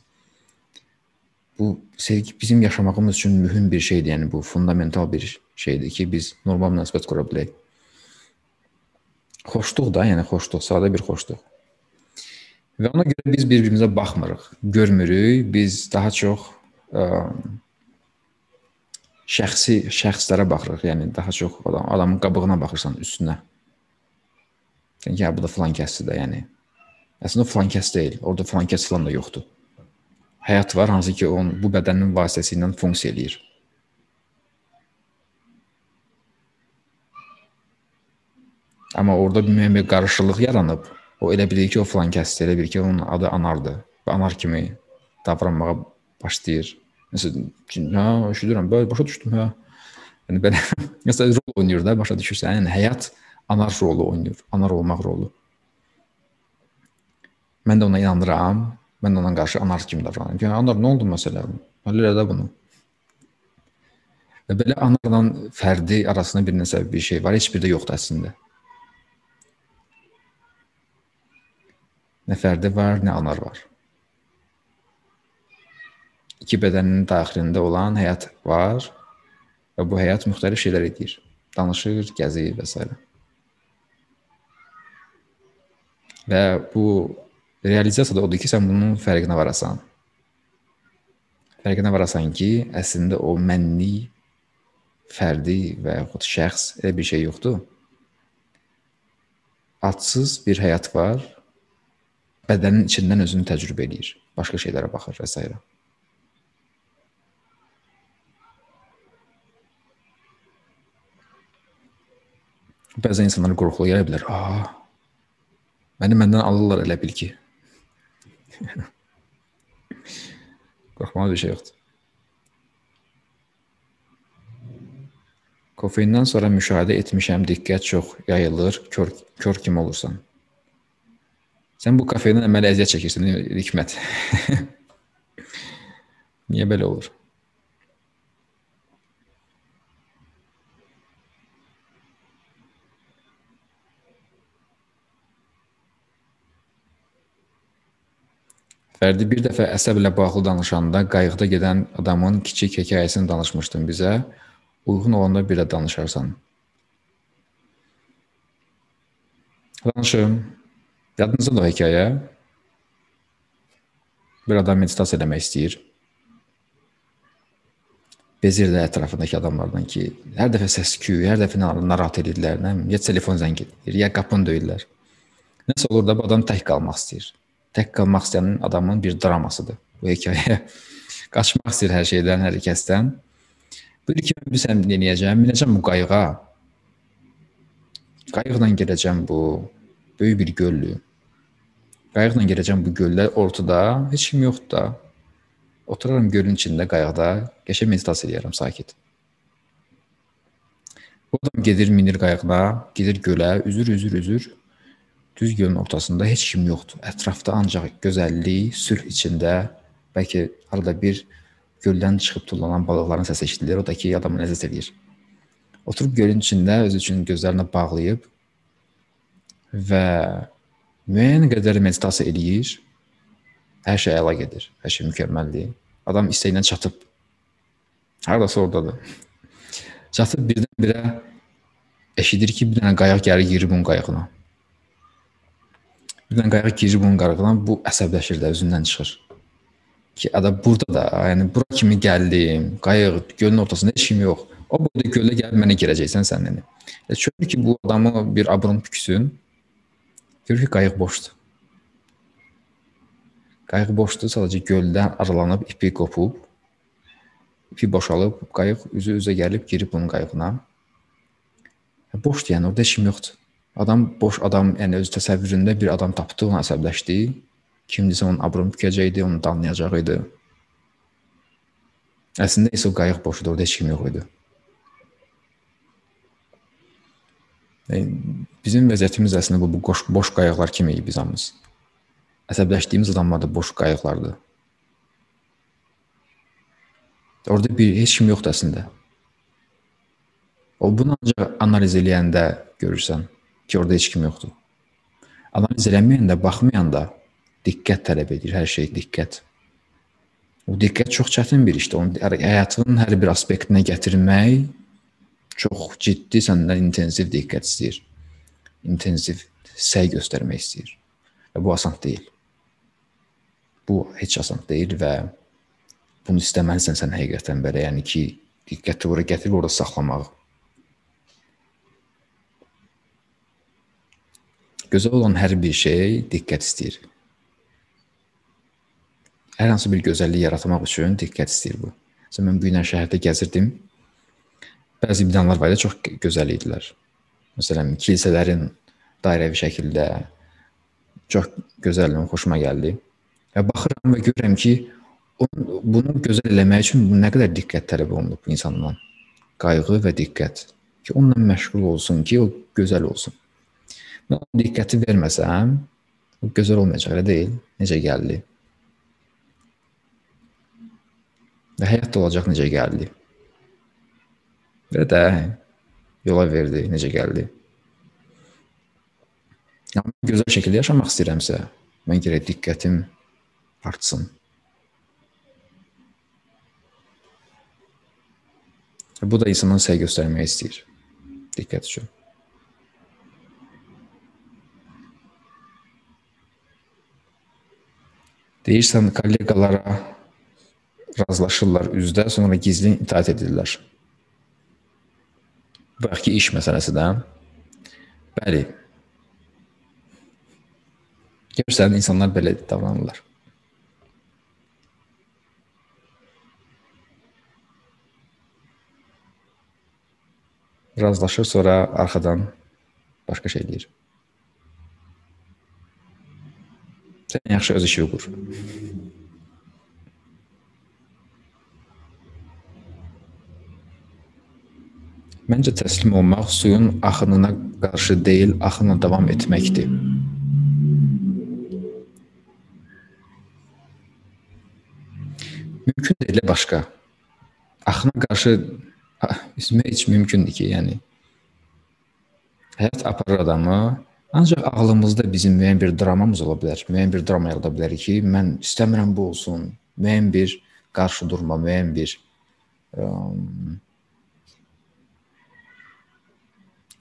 Bu sevgi bizim yaşamağımız üçün mühüm bir şeydir. Yəni bu fundamental bir şeydir ki, biz normal münasibət qura bilək. Xoşluq da, yəni xoşluq, sadə bir xoşluq. Və ona görə biz bir-birimizə baxmırıq, görmürük. Biz daha çox ə, şəxsi şəxslərə baxırıq. Yəni daha çox adam adamın qabığına baxırsan, üstünə. Yəni ya bu da falan kəsdir də, yəni Əslində falan kəs deyil. Orada falan kəs falan da yoxdur. Həyat var hansı ki, onun bu bədənin vasitəsilə funksiya eləyir. Amma orada müəyyən bir qarışıqlıq yaranıb. O elə bilir ki, o falan kəsdir, elə bilir ki, onun adı Anardır və Anar kimi davranmağa başlayır. Məsələn, hə, eşidirəm, belə başa düşdüm, hə. Yəni belə məsələn rol oynayır da, başa düşürsən. Yəni həyat anar rolu oynayır, anar olmaq rolu. Mən də ona inanıram. Mən də ona qarşı anar kimi davranıram. Yəni anar nə oldu məsələ? Həll elə də bunu. Və belə anarla fərdi arasında bir nəsə bir şey var, heç bir də yoxdur əslində. Nə fərdi var, nə anar var. İki bədənin daxilində olan həyat var və bu həyat müxtəlif şeylər edir. Danışır, gəzir və s. Və bu Realizasiya da odur ki, sən bunun fərqinə varasan. Fərqinə varasan ki, əslində o mənlik, fərdi və yaxud şəxs elə bir şey yoxdur. Adsız bir həyat var. Bədənin içindən özünü təcrübə eləyir. Başqa şeylərə baxır və s. Bəzən insanlar qorxulu gələ bilər. Aa, məni məndən alırlar elə bil ki. Qorxmalı bir şey yoxdur. Kofeindən sonra müşahidə etmişəm, diqqət çox yayılır, kör, kör kimi olursan. Sən bu kofeindən əməli əziyyət çəkirsən, Hikmət. Niyə belə olur? Fərdi bir dəfə əsəblə bağlı danışanda qayıqda gedən adamın kiçik hekayəsini danışmışdın bizə. Uyğun olanda bir də danışarsan. Danışım. Yadınızda da hekayə. Bir adam meditasiya eləmək istəyir. Bezir də ətrafındakı adamlardan ki, hər dəfə səs-küy, hər dəfə narahat edirlər, nə ya telefon zəng edir, ya qapını döyürlər. Nəsə olur da bu adam tək qalmaq istəyir tək qalmaq istəyən adamın bir dramasıdır. Bu hekayə qaçmaq istəyir hər şeydən, hər kəsdən. Bir iki bir sən dinləyəcəm, minəcəm bu qayığa. Qayıqla gedəcəm bu böyük bir göllü. Qayıqla gedəcəm bu göldə ortada heç kim yoxdur da. Oturaram gölün içində qayıqda, qəşəng meditasiya edirəm sakit. Bu adam gedir, minir qayıqla, gedir gölə, üzür, üzür, üzür. Düz gölün ortasında heç kim yoxdur. Ətrafda ancaq gözəllik, sülh içində, bəlkə arada bir göldən çıxıb tullanan balıqların səsi eşidilir. O da ki, adamı ləzzət eləyir. Oturub gölün içində öz üçün gözlərini bağlayıb və müəyyən qədər meditasiya eləyir. Hər şey əla gedir. Hər şey mükəmməldir. Adam istəyinə çatıb. Hardasa ordadır. Çatıb birdən-birə eşidir ki, bir dənə qayıq gəlir girir bunun qayığına. Birdən qayıq girir bunun qarığına, bu əsəbləşir də özündən çıxır. Ki, ada burada da, yəni bura kimi gəldim, qayıq gölün ortasında heç kim yox. O boyda göldə gəlib mənə girəcəksən sən yəni. E, görür ki, bu adamı bir abırın püksün. Görür ki, qayıq boşdur. Qayıq boşdur, sadəcə göldən aralanıb ipi qopub, ipi boşalıb, qayıq üzü üzə gəlib girib bunun qayığına. E, boşdur, yəni orada heç kim yoxdur. Adam boş adam, yəni öz təsəvvüründə bir adam tapdı, ona əsəbləşdi. Kimdisə onun abrını bükəcəkdi, onu danlayacaq idi. Əslində isə o qayıq boş idi, orada heç kim yox idi. Bizim vəziyyətimiz əslində bu, bu boş, boş qayıqlar kimi idi biz hamımız. Əsəbləşdiyimiz adamlar da boş qayıqlardı. Orada bir heç kim yoxdur əslində. O bunu ancaq analiz eləyəndə görürsən ki, orada heç kim yoxdur. Analiz eləməyəndə, baxmayanda diqqət tələb edir, hər şey diqqət. O diqqət çox çətin bir işdir. Onu həyatının hər bir aspektinə gətirmək çox ciddi səndən intensiv diqqət istəyir. İntensiv səy göstərmək istəyir. Və bu asan deyil. Bu heç asan deyil və bunu istəməlisən sən həqiqətən belə, yəni ki, diqqəti ora gətirib orada saxlamağı. Gözəl olan hər bir şey diqqət istəyir. Hər hansı bir gözəllik yaratmaq üçün diqqət istəyir bu. Məsələn, mən bu gün şəhərdə gəzirdim. Bəzi binalar var idi, çox gözəl idilər. Məsələn, kilsələrin dairəvi şəkildə çox gözəl, xoşuma gəldi. Və baxıram və görürəm ki, bunu gözəl eləmək üçün nə qədər diqqət tələb olunub insandan. Qayğı və diqqət ki, onunla məşğul olsun ki, o gözəl olsun. Mən o diqqəti verməsəm, bu gözəl olmayacaq, elə deyil? Necə gəldi? Və həyat da olacaq necə gəldi? Və də yola verdi, necə gəldi? Yəni gözəl şəkildə yaşamaq istəyirəmsə, mən gərək diqqətim artsın. Bu da insanın səy göstərmək istəyir. Diqqət üçün. Deyirsən kolleqalara razılaşırlar üzdə, sonra gizlin itaat edirlər. Bayaqki iş məsələsidir. Bəli. Görürsən, insanlar belə davranırlar. Razılaşır, sonra arxadan başqa şey deyir. Sən yaxşı öz işini qur. Məncə təslim olmaq suyun axınına qarşı deyil, axınla davam etməkdir. Mümkün deyil başqa. Axına qarşı üzmək heç mümkündür ki, yəni həyat aparır adamı Ancaq ağlımızda bizim müəyyən bir dramamız ola bilər. Müəyyən bir drama yarada bilərik ki, mən istəmirəm bu olsun. Müəyyən bir qarşı durma, müəyyən bir ə,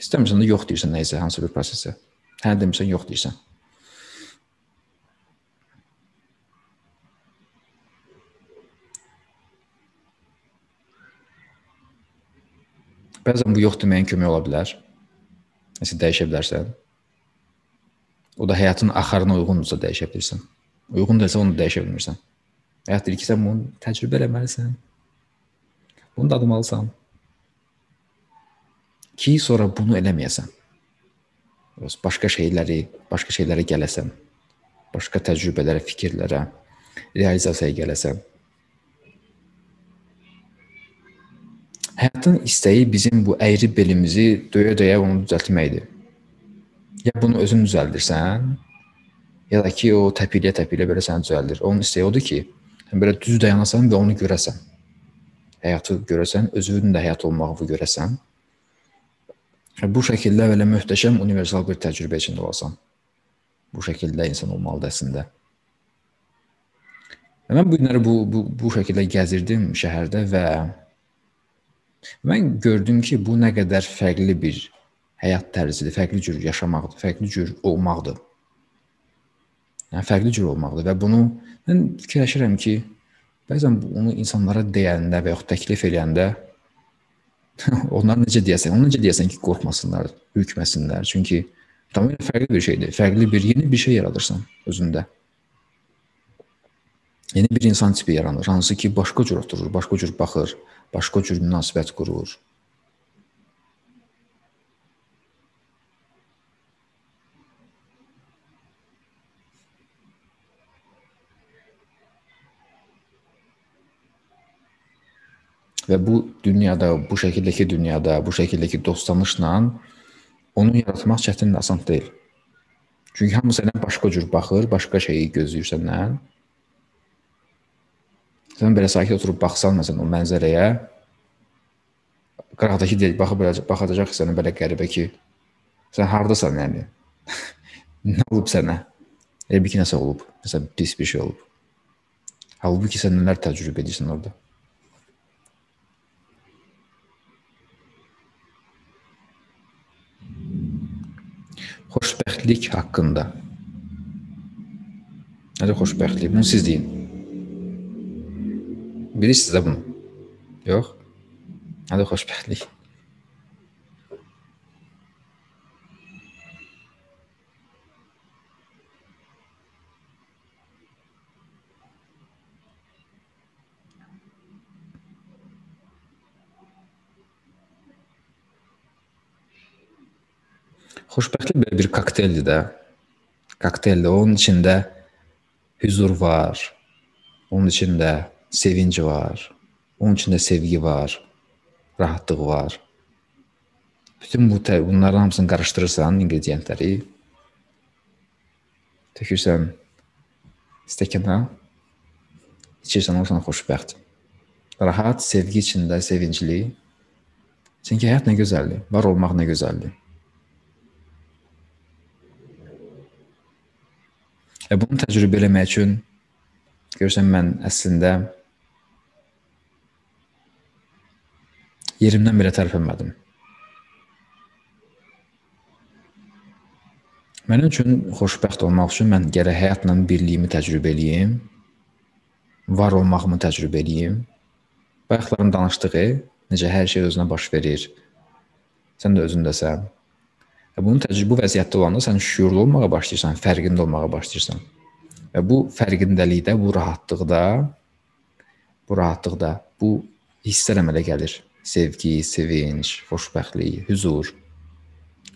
istəmirsən də yox deyirsən nəyisə, hansı bir prosesə. Hə demirsən, yox deyirsən. Bəzən bu yox deməyin kömək ola bilər. Nəsə dəyişə bilərsən. O da həyatın axarına uyğundursa dəyişə bilirsən. Uyğun deyilsə onu dəyişə bilmirsən. Həyat deyir ki, sən bunu təcrübə eləməlisən. Bunu dadmalısan. Ki sonra bunu eləməyəsən. Başqa şeyləri, başqa şeylərə gələsən. Başqa təcrübələrə, fikirlərə, realizasiyaya gələsən. Həyatın istəyi bizim bu əyri belimizi döyə-döyə onu düzəltməkdir ya bunu özün düzəldirsən, ya da ki, o təpikliyə-təpikliyə belə səni düzəldir. Onun istəyi odur ki, sən belə düz dayanasan və onu görəsən. Həyatı görəsən, özünün də həyat olmağını görəsən. Bu şəkildə belə möhtəşəm universal bir təcrübə içində olasan. Bu şəkildə insan olmalıdır əslində. Mən bu günləri bu, bu, bu şəkildə gəzirdim şəhərdə və mən gördüm ki, bu nə qədər fərqli bir həyat tərzidir, fərqli cür yaşamaqdır, fərqli cür olmaqdır. Yəni fərqli cür olmaqdır və bunu mən fikirləşirəm ki, bəzən bunu insanlara deyəndə və yaxud təklif edəndə onlar necə deyəsən, onlar necə deyəsən ki, qorxmasınlar, ürkməsinlər. Çünki tamamilə fərqli bir şeydir. Fərqli bir, yeni bir şey yaradırsan özündə. Yeni bir insan tipi yaranır, hansı ki, başqa cür oturur, başqa cür baxır, başqa cür münasibət qurur. Və bu dünyada, bu şəkildəki dünyada, bu şəkildəki dost tanışla onu yaratmaq çətindir, asan deyil. Çünki hamı sənə başqa cür baxır, başqa şeyi gözləyir səndən. Sən belə sakit oturub baxsan məsələn o mənzərəyə, qıraqdakı deyil, baxıb baxacaq sənə belə qəribə ki, sən hardasan yəni? nə olub sənə? Elə bir ki, nəsə olub. Məsələn, pis bir şey olub. Halbuki sən nələr təcrübə edirsən orada? Xoşbəxtlik haqqında. Nədir xoşbəxtlik? Bunu siz deyin. Bilirsiniz də bunu? Yox? Nədir xoşbəxtlik? Xoşbəxtlik belə bir kokteyldir də. Kokteyldir. Onun içində hüzur var. Onun içində sevinc var. Onun içində sevgi var. Rahatlıq var. Bütün bu bunların hamısını qarışdırırsan, inqrediyentləri tökürsən stəkana, içirsən, olsan xoşbəxt. Rahat, sevgi içində, sevincli. Çünki həyat nə gözəldir, var olmaq nə gözəldir. Və bunu təcrübə eləmək üçün görürsən mən əslində yerimdən belə tərpənmədim. Mənim üçün xoşbəxt olmaq üçün mən gərək həyatla birliyimi təcrübə eləyim var olmağımı təcrübə edeyim. Bayaqların danışdığı necə hər şey özünə baş verir. Sən də özündəsən. Və bunun təcrübə vəziyyətdə olanda sən şüurlu olmağa başlayırsan, fərqində olmağa başlayırsan. Və bu fərqindəlikdə, bu rahatlıqda, bu rahatlıqda bu hisslər əmələ gəlir. Sevgi, sevinc, xoşbəxtlik, huzur.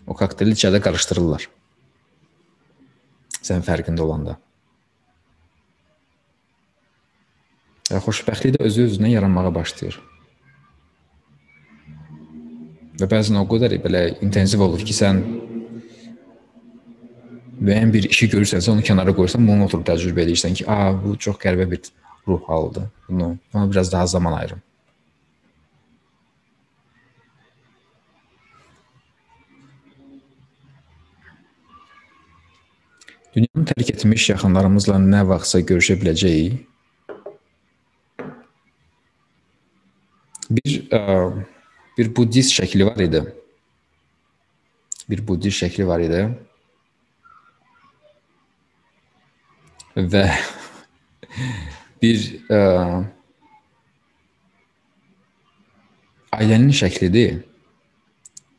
O kokteyli içəridə qarışdırırlar. Sən fərqində olanda. Və xoşbəxtlik də özü özünə yaranmağa başlayır. Və bəzən o qədər belə intensiv olur ki, sən müəyyən bir işi görürsənsə, onu kənara qoyursan, bunu oturub təcrübə edirsən ki, "A, bu çox qəribə bir ruh halıdır. Bunu, buna biraz daha zaman ayırım." Dünyanı tərk etmiş yaxınlarımızla nə vaxtsa görüşə biləcəyik. Bir ə, bir buddist şəkli var idi. Bir buddist şəkli var idi. Və bir ə, ailənin şəklidir.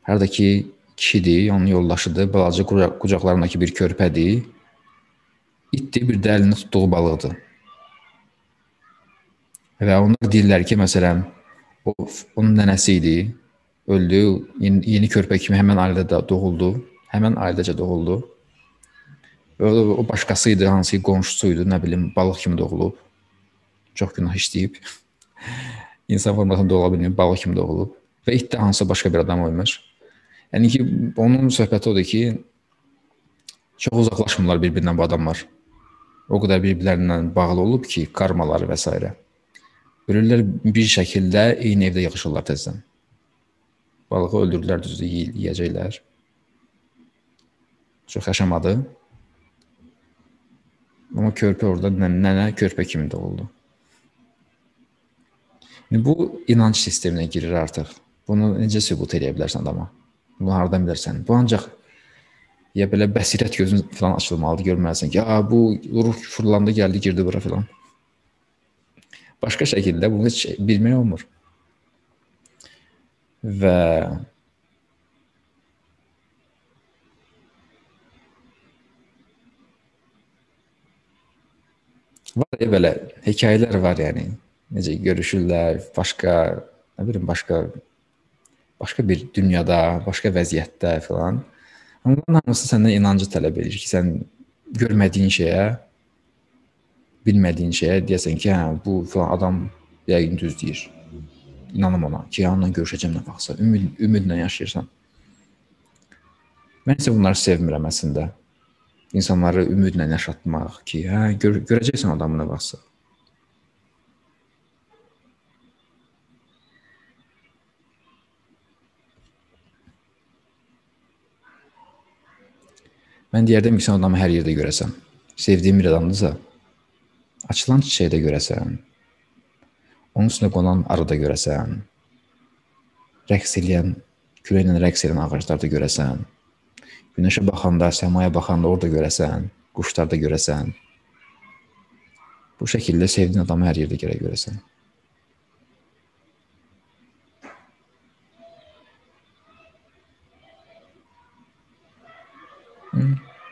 Hərdəki kişidir, onun yoldaşıdır, balaca qucaqlarındakı bir körpədir. İtdir, bir də əlində tutduğu balıqdır. Və onlar deyirlər ki, məsələn, o onun nənəsi idi. Öldü, yeni, yeni körpə kimi həmin ailədə doğuldu. Həmin ailəcə doğuldu. O, o başqası idi, hansı qonşusu idi, nə bilim, balıq kimi doğulub. Çox günah işləyib. İnsan formasında doğula bilməyib, balıq kimi doğulub. Və it də hansısa başqa bir adam olmuş. Yəni ki, onun söhbəti odur ki, çox uzaqlaşmırlar bir-birindən bu adamlar o qədər bir-birlərindən bağlı olub ki, karmaları və s. Ölürlər bir şəkildə eyni evdə yığılırlar təzədən. Balığı öldürdülər, düzdür, yeyəcəklər. Çox yaşamadı. Amma körpə orada nənə körpə kimi doğuldu. İndi bu inanc sisteminə girir artıq. Bunu necə sübut edə bilərsən adama? Bunu hardan bilərsən? Bu ancaq ya belə bəsirət gözün falan açılmalıdır, görməlisən ki, "A, bu ruh fırlandı, gəldi, girdi bura" falan. Başqa şəkildə bunu heç bilmək olmur. Və var ya belə hekayələr var yəni. Necə görüşürlər, başqa, nə bilim, başqa başqa bir dünyada, başqa vəziyyətdə falan. Onların hamısı səndən inancı tələb edir ki, sən görmədiyin şeyə, bilmədiyin şeyə deyəsən ki, hə, bu falan adam yəqin düz deyir. İnanım ona ki, onunla görüşəcəm nə vaxtsa. Ümid, ümidlə yaşayırsan. Mən isə bunları sevmirəm əslində. İnsanları ümidlə yaşatmaq ki, hə, gör görəcəksən adamı nə vaxtsa. Mən deyərdim ki, sən adamı hər yerdə görəsən. Sevdiyin bir adamdırsa, açılan çiçəkdə görəsən. Onun üstünə qonan arıda görəsən. Rəqs eləyən, küləklə rəqs edən ağaclarda görəsən. Günəşə baxanda, səmaya baxanda orada görəsən, quşlarda görəsən. Bu şəkildə sevdiyin adamı hər yerdə gərək görəsən.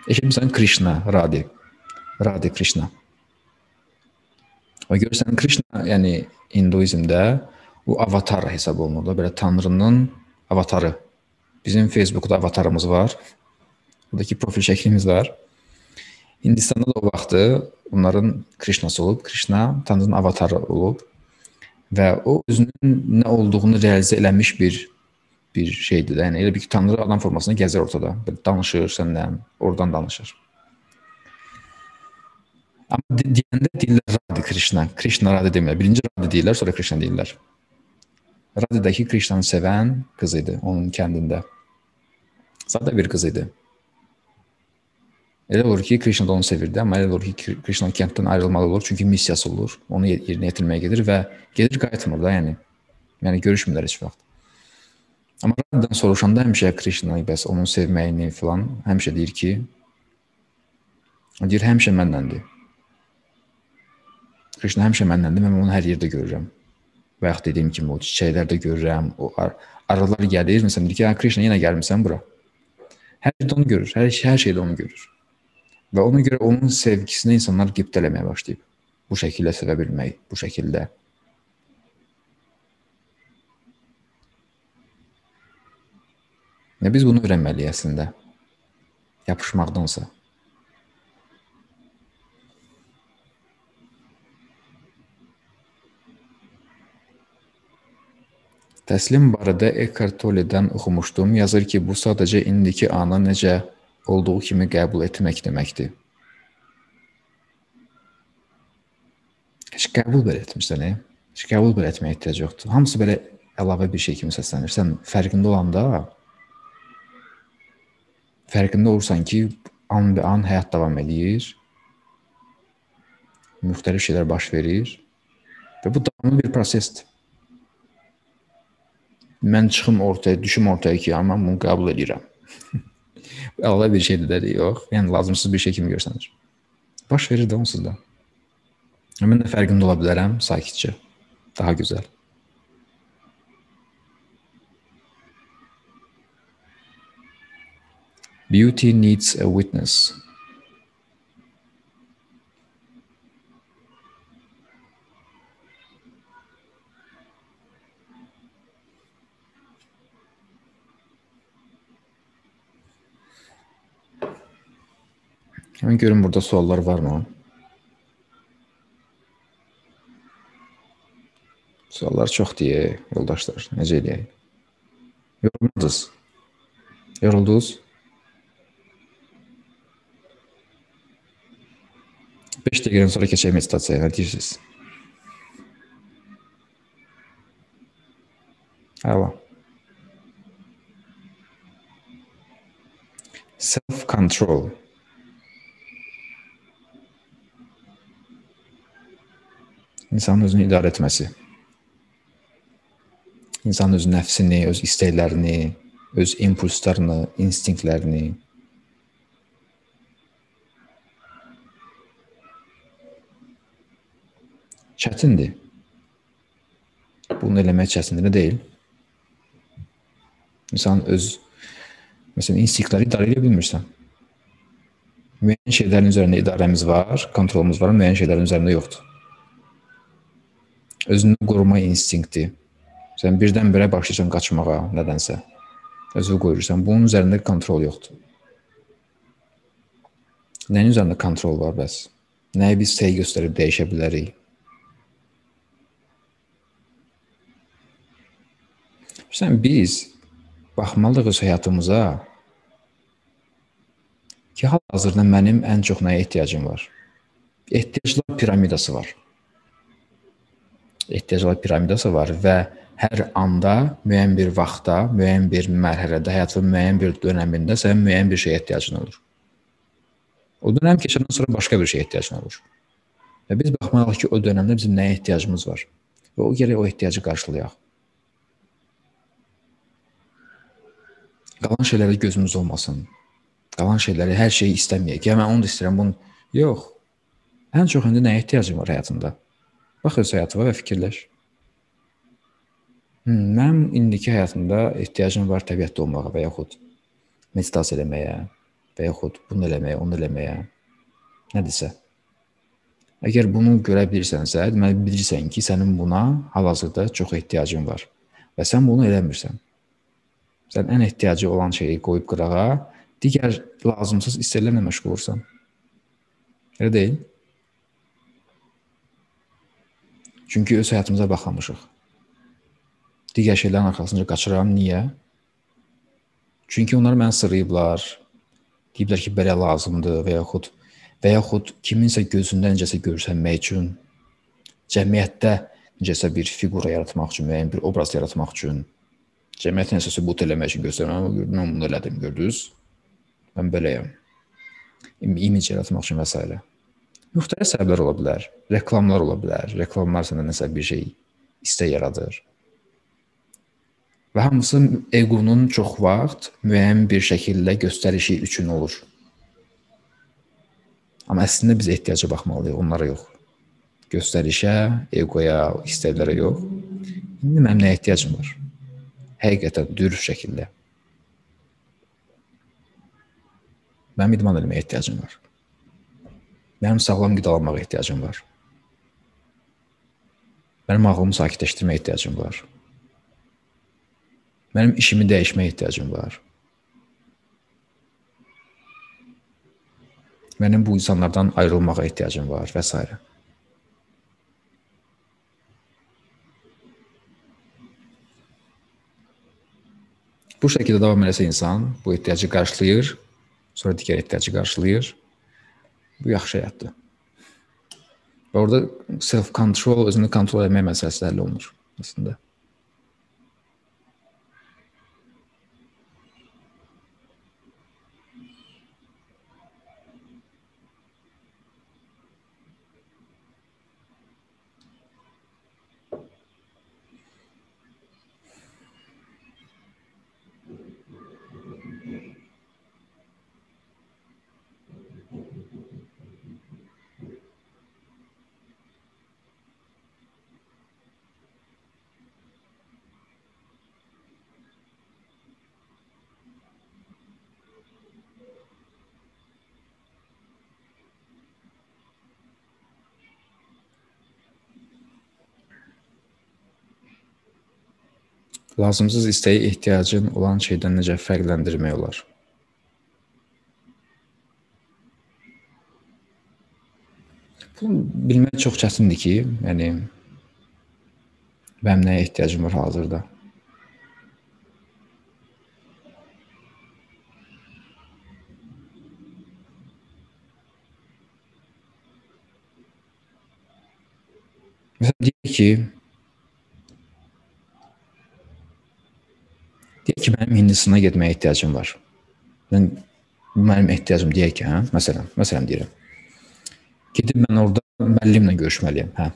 Eşitmisən Krishna, Radhi. Radhi Krishna. O görürsən Krishna, yəni Hinduizmdə bu avatar hesab olunur da, belə tanrının avatarı. Bizim Facebookda avatarımız var. Buradakı profil şəklimiz var. Hindistanda da o vaxtı onların Krishnası olub, Krishna tanrının avatarı olub və o özünün nə olduğunu realizə eləmiş bir bir şeydir də. Yəni elə bir ki, Tanrı adam formasında gəzir ortada. Belə danışır səndən, oradan danışır. Amma deyəndə deyirlər Radhi Krishna. Krishna Radhi demirlər. Birinci Radhi deyirlər, sonra Krishna deyirlər. Radhidəki Krishnanı sevən qız idi onun kəndində. Sadə bir qız idi. Elə olur ki, Krishna da onu sevirdi, amma elə olur ki, Krishna kənddən ayrılmalı olur, çünki missiyası olur. Onu yerinə yetirməyə gedir və gedir qayıtmır da, yəni. Yəni görüşmürlər heç vaxt. Amma Radhadan soruşanda həmişə Krishna'yı bəs onun sevməyini filan həmişə deyir ki, deyir həmişə mənləndir. Krishna həmişə məndəndir, mən onu hər yerdə görürəm. Və yaxud dediyim kimi o çiçəklərdə görürəm, o ar arılar gəlir, məsələn deyir ki, "Hə Krishna yenə gəlmisən bura." Hər yerdə onu görür, hər hər şeydə onu görür. Və ona görə onun sevgisini insanlar qibtələməyə başlayıb. Bu şəkildə sevə bilmək, bu şəkildə. Və biz bunu öyrənməliyik əslində. Yapışmaqdansa. Təslim barədə Eckhart Tolle'dən oxumuşdum. Yazır ki, bu sadəcə indiki ana necə olduğu kimi qəbul etmək deməkdir. Heç qəbul belə etmirsən, e? Heç qəbul belə etməyə ehtiyac yoxdur. Hamısı belə əlavə bir şey kimi səslənir. Sən fərqində olanda fərqində olursan ki, an be an həyat davam edir. Müxtəlif şeylər baş verir və bu davamlı bir prosesdir mən çıxım ortaya, düşüm ortaya ki, amma bunu qəbul edirəm. Əlavə bir şeydir də yox. Yəni lazımsız bir şey kimi görsənir. Baş verir də onsuz da. Mən də fərqində ola bilərəm sakitcə. Daha gözəl. Beauty needs a witness. Hemen görün burada suallar var mı? Suallar çox deyə, yoldaşlar. Necə eləyək? Yoruldunuz? Yoruldunuz? 5 dəqiqədən sonra keçək meditasiyaya. Nə deyirsiniz? Əla. Self-control. İnsanın özünü idarə etməsi. İnsanın öz nəfsini, öz istəklərini, öz impulslarını, instinktlərini çətindir. Bunu eləmək çətindir deyil. İnsan öz məsələn instinktləri idarə edə bilmirsən. Müəyyən şeylərin üzərində idarəmiz var, kontrolumuz var, müəyyən şeylərin üzərində yoxdur özünü qoruma instinkti. Sən birdən-birə başlayırsan qaçmağa nədənsə. Özünü qoyursan. Bunun üzərində kontrol yoxdur. Nəyin üzərində kontrol var bəs? Nəyə biz səy göstərib dəyişə bilərik? Sən biz baxmalıyıq həyatımıza ki, hal-hazırda mənim ən çox nəyə ehtiyacım var? Ehtiyaclar piramidası var ehtiyaclar piramidası var və hər anda müəyyən bir vaxtda, müəyyən bir mərhələdə, həyatın müəyyən bir dönəmində sənin müəyyən bir şeyə ehtiyacın olur. O dönəm keçəndən sonra başqa bir şeyə ehtiyacın olur. Və biz baxmalıyıq ki, o dönəmdə bizim nəyə ehtiyacımız var və o gərək o ehtiyacı qarşılayaq. Qalan şeylərə gözümüz olmasın. Qalan şeyləri, hər şeyi istəməyək. Ya mən onu da istəyirəm, bunu yox. Ən çox indi nəyə ehtiyacım var həyatımda? Bax öz həyatıma və fikirləş. Hmm, mənim indiki həyatımda ehtiyacım var təbiətdə olmağa və yaxud meditasiya eləməyə və yaxud bunu eləməyə, onu eləməyə. Nədirsə. Əgər bunu görə bilirsənsə, deməli bilirsən ki, sənin buna hal-hazırda çox ehtiyacın var və sən bunu eləmirsən. Sən ən ehtiyacı olan şeyi qoyub qırağa, digər lazımsız istəklərlə məşğul olursan. Elə deyil? Çünki öz həyatımıza baxmamışıq. Digər şeylərin arxasınca qaçıram. Niyə? Çünki onlar məni sırıyıblar. Deyiblər ki, belə lazımdır və yaxud və yaxud kiminsə gözündə necəsə görsənmək üçün, cəmiyyətdə necəsə bir fiqura yaratmaq üçün, müəyyən bir obraz yaratmaq üçün, cəmiyyətin əsası bu eləmək üçün göstərməm, mən bunu elədim, gördünüz? Mən beləyəm. İmic yaratmaq üçün və s. Müxtəlif səbəblər ola bilər. Reklamlar ola bilər. Reklamlar səndə nəsə bir şey istək yaradır. Və hamısı eqonun çox vaxt müəyyən bir şəkildə göstərişi üçün olur. Amma əslində biz ehtiyaca baxmalıyıq, onlara yox. göstərişə, egoya, istəklərə yox. İndi mənim nəyə ehtiyacım var? Həqiqətən dürüst şəkildə. Mənim idman etməyə ehtiyacım var. Mənim sağlam qidalanmağa ehtiyacım var. Mənim ağlımı sakitləşdirməyə ehtiyacım var. Mənim işimi dəyişməyə ehtiyacım var. Mənim bu insanlardan ayrılmağa ehtiyacım var və s. Bu şəkildə davam eləsə insan bu ehtiyacı qarşılayır, sonra digər ehtiyacı qarşılayır. Bu yaxşı həyatdır. Və orada self control, özünü kontrol etmək məsələsi həll olunur əslində. Lazımsız istəyi ehtiyacın olan şeydən necə fərqləndirmək olar? Bunu bilmək çox çətindir ki, yəni mənim nəyə ehtiyacım var hazırda? Məsələn, deyək ki, Deyək ki, mənim Hindistana getməyə ehtiyacım var. Mən mənim ehtiyacım deyək ki, hə? Məsələn, məsələn deyirəm. Gedib mən orada müəllimlə görüşməliyəm, hə?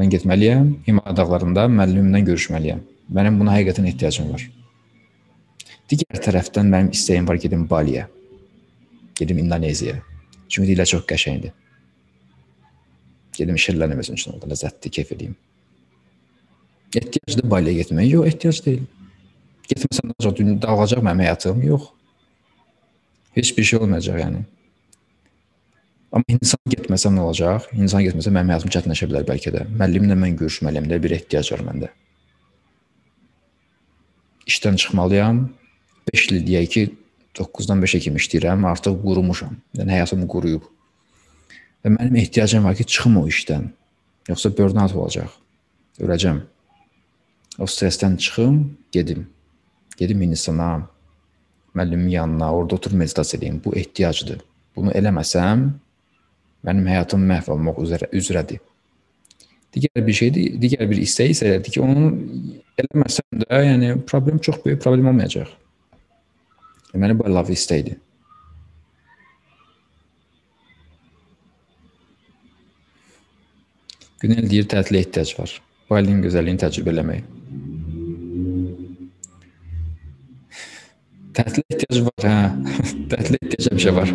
Mən getməliyəm, Himalaya dağlarında müəllimimlə görüşməliyəm. Mənim buna həqiqətən ehtiyacım var. Digər tərəfdən mənim istəyim var gedim Baliyə. Gedim İndoneziyaya. Çünki dilə çox qəşəngdir. Gedim şirlənim özüm üçün orada ləzzətli keyf edeyim. Ehtiyacdır Baliyə getməyə? Yox, ehtiyac deyil. Getməsəm nə olacaq? Dağılacaq mənim həyatım? Yox. Heç bir şey olmayacaq yəni. Amma insan getməsəm nə olacaq? İnsan getməsə mənim həyatım çətinləşə bilər bəlkə də. Müəllimlə mən görüşməliyəm də bir ehtiyac var məndə. İşdən çıxmalıyam. 5 il deyək ki, 9-dan 5-ə kimi işləyirəm, artıq qurumuşam. Yəni həyatım quruyub. Və mənim ehtiyacım var ki, çıxım o işdən. Yoxsa burnout olacaq. Öləcəm. O stressdən çıxım, gedim. Gedim Hindistana, müəllimin yanına, orada oturub meditasiya edeyim. Bu ehtiyacdır. Bunu eləməsəm, mənim həyatım məhv olmaq üzrə üzrədir. Digər bir şeydir, digər bir istək isə elədir ki, onu eləməsəm də, yəni problem çox böyük problem olmayacaq. Deməli bu əlavə istəkdir. Günel deyir tətilə ehtiyac var. Bu əlin gözəlliyini təcrübə eləmək. Tətilə ehtiyac var, hə. Tətilə ehtiyac həmişə var.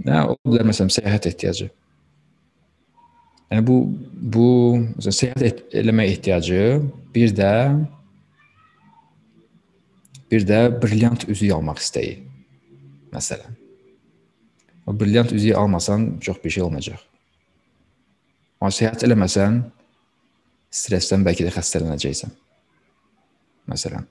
Nə ola bilər məsələn səyahət ehtiyacı. Yəni bu bu məsələn səyahət et, eləmək ehtiyacı, bir də bir də brilliant üzük almaq istəyi. Məsələn. O brilliant üzüyü almasan çox bir şey olmayacaq. Amma səyahət eləməsən stressdən bəlkə də xəstələnəcəksən. Məsələn.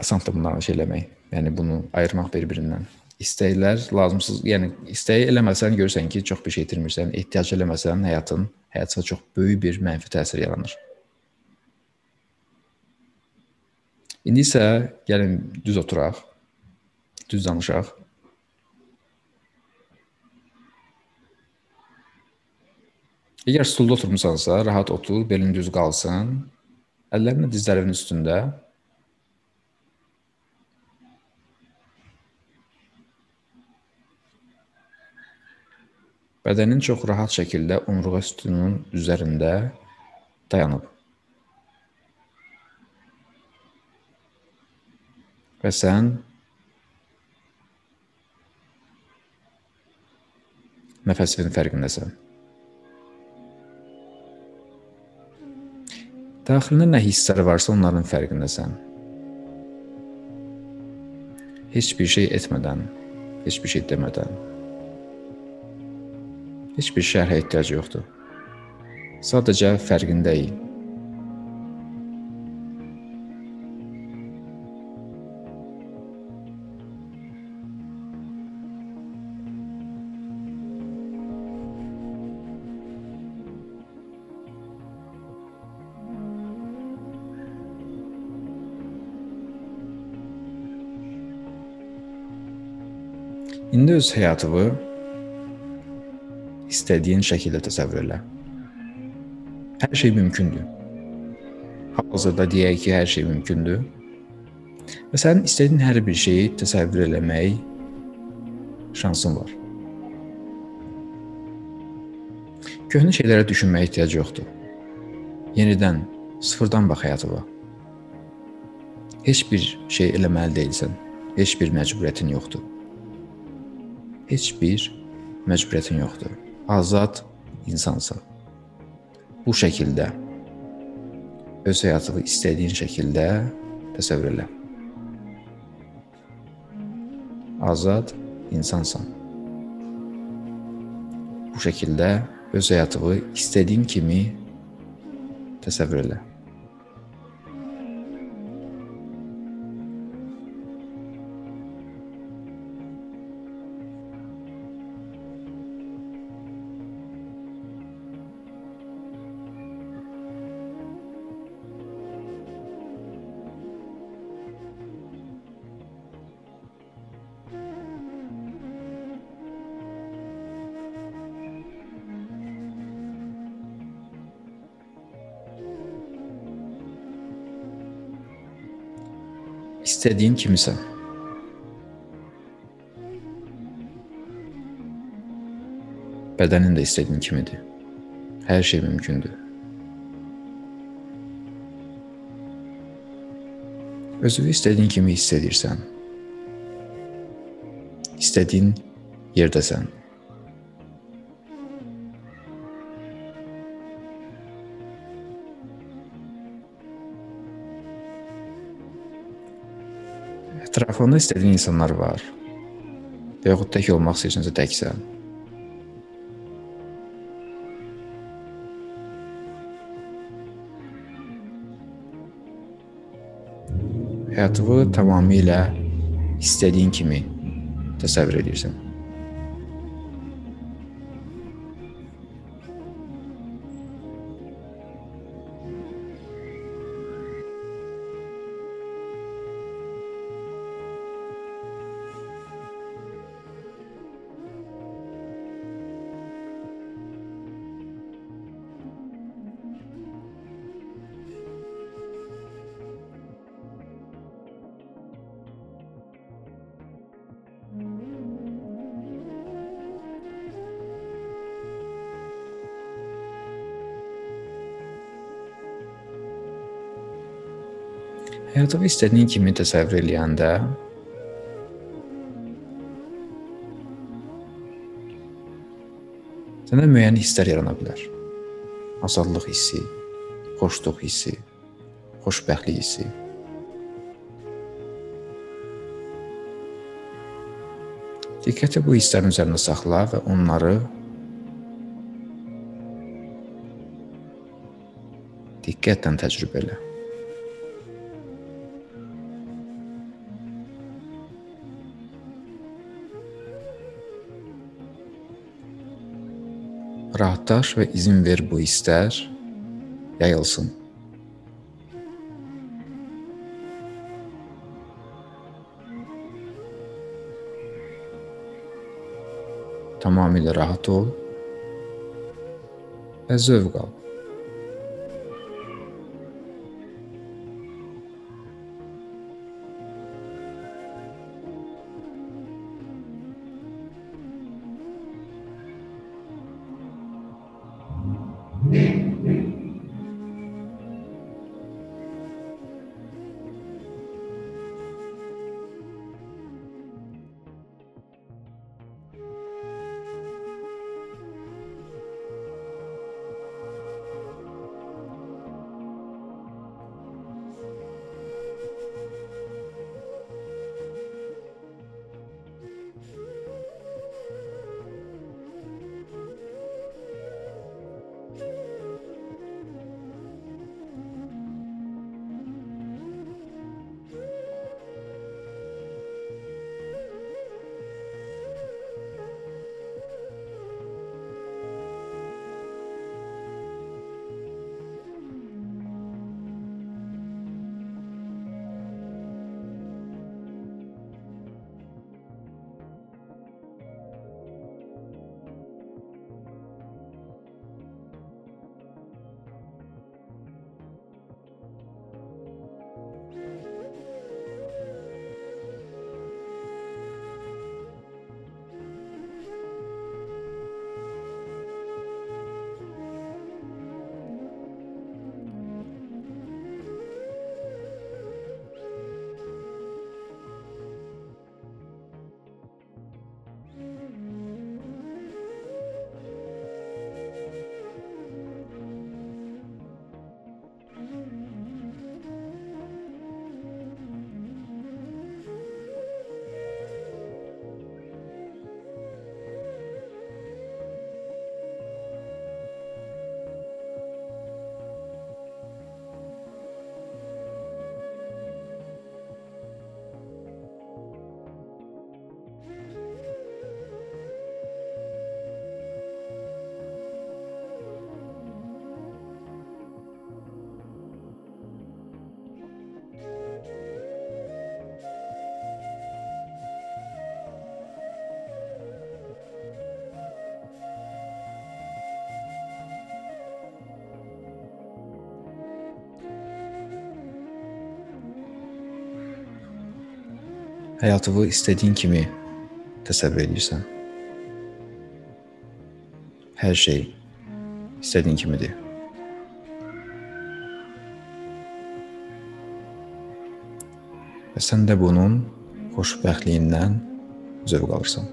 Asandır bunları şey eləmək. Yəni bunu ayırmaq bir-birindən. İstəklər lazımsız, yəni istəyi eləməsən görürsən ki, çox bir şey itirmirsən. Ehtiyac eləməsən həyatın həyata çox böyük bir mənfi təsir yaranır. İndi isə gəlin düz oturaq. Düz danışaq. Əgər stulda oturmusansa, rahat otur, belin düz qalsın. Əllərini dizlərinin üstündə. Bədənin çox rahat şəkildə onurğa sütununun üzərində dayanıb. Və sən nəfəsinin fərqindəsən. Daxilində nə hisslər varsa onların fərqindəsən. Heç bir şey etmədən, heç bir şey demədən. Heç bir şərhə ehtiyac yoxdur. Sadəcə fərqindəyik. İndi öz həyatını istədiyin şəkildə təsəvvür elə. Hər şey mümkündür. Hazırda deyək ki, hər şey mümkündür. Və sənin istədiyin hər bir şeyi təsəvvür eləmək şansın var. Köhnə şeylərə düşünməyə ehtiyac yoxdur. Yenidən, sıfırdan bax həyatıma. Heç bir şey eləməli deyilsən. Heç bir məcburiyyətin yoxdur heç bir məcburiyyətin yoxdur. Azad insansan. Bu şəkildə öz həyatını istədiyin şəkildə təsəvvür elə. Azad insansan. Bu şəkildə öz həyatını istədiyin kimi təsəvvür elə. İstədiyin kimisən. Bədənin də istədiyin kimidir. Hər şey mümkündür. Özünü istədiyin kimi hiss edirsən. İstədiyin Ətrafında istədiyin insanlar var. Və yaxud tək olmaq istəyirsənsə təksən. Həyatını tamamilə istədiyin kimi təsəvvür edirsən. Həyatını istədiyin kimi təsəvvür eləyəndə sənə müəyyən hisslər yarana bilər. Azadlıq hissi, xoşluq hissi, xoşbəxtlik hissi. Diqqəti bu hisslərin üzərində saxla və onları diqqətlə təcrübə elə. Rahatlaş və izin ver bu hisslər yayılsın. Tamamilə rahat ol və zövq al. Həyatını istədiyin kimi təsəvvür edirsən. Hər şey istədiyin kimidir. Və sən də bunun xoşbəxtliyindən zövq alırsan.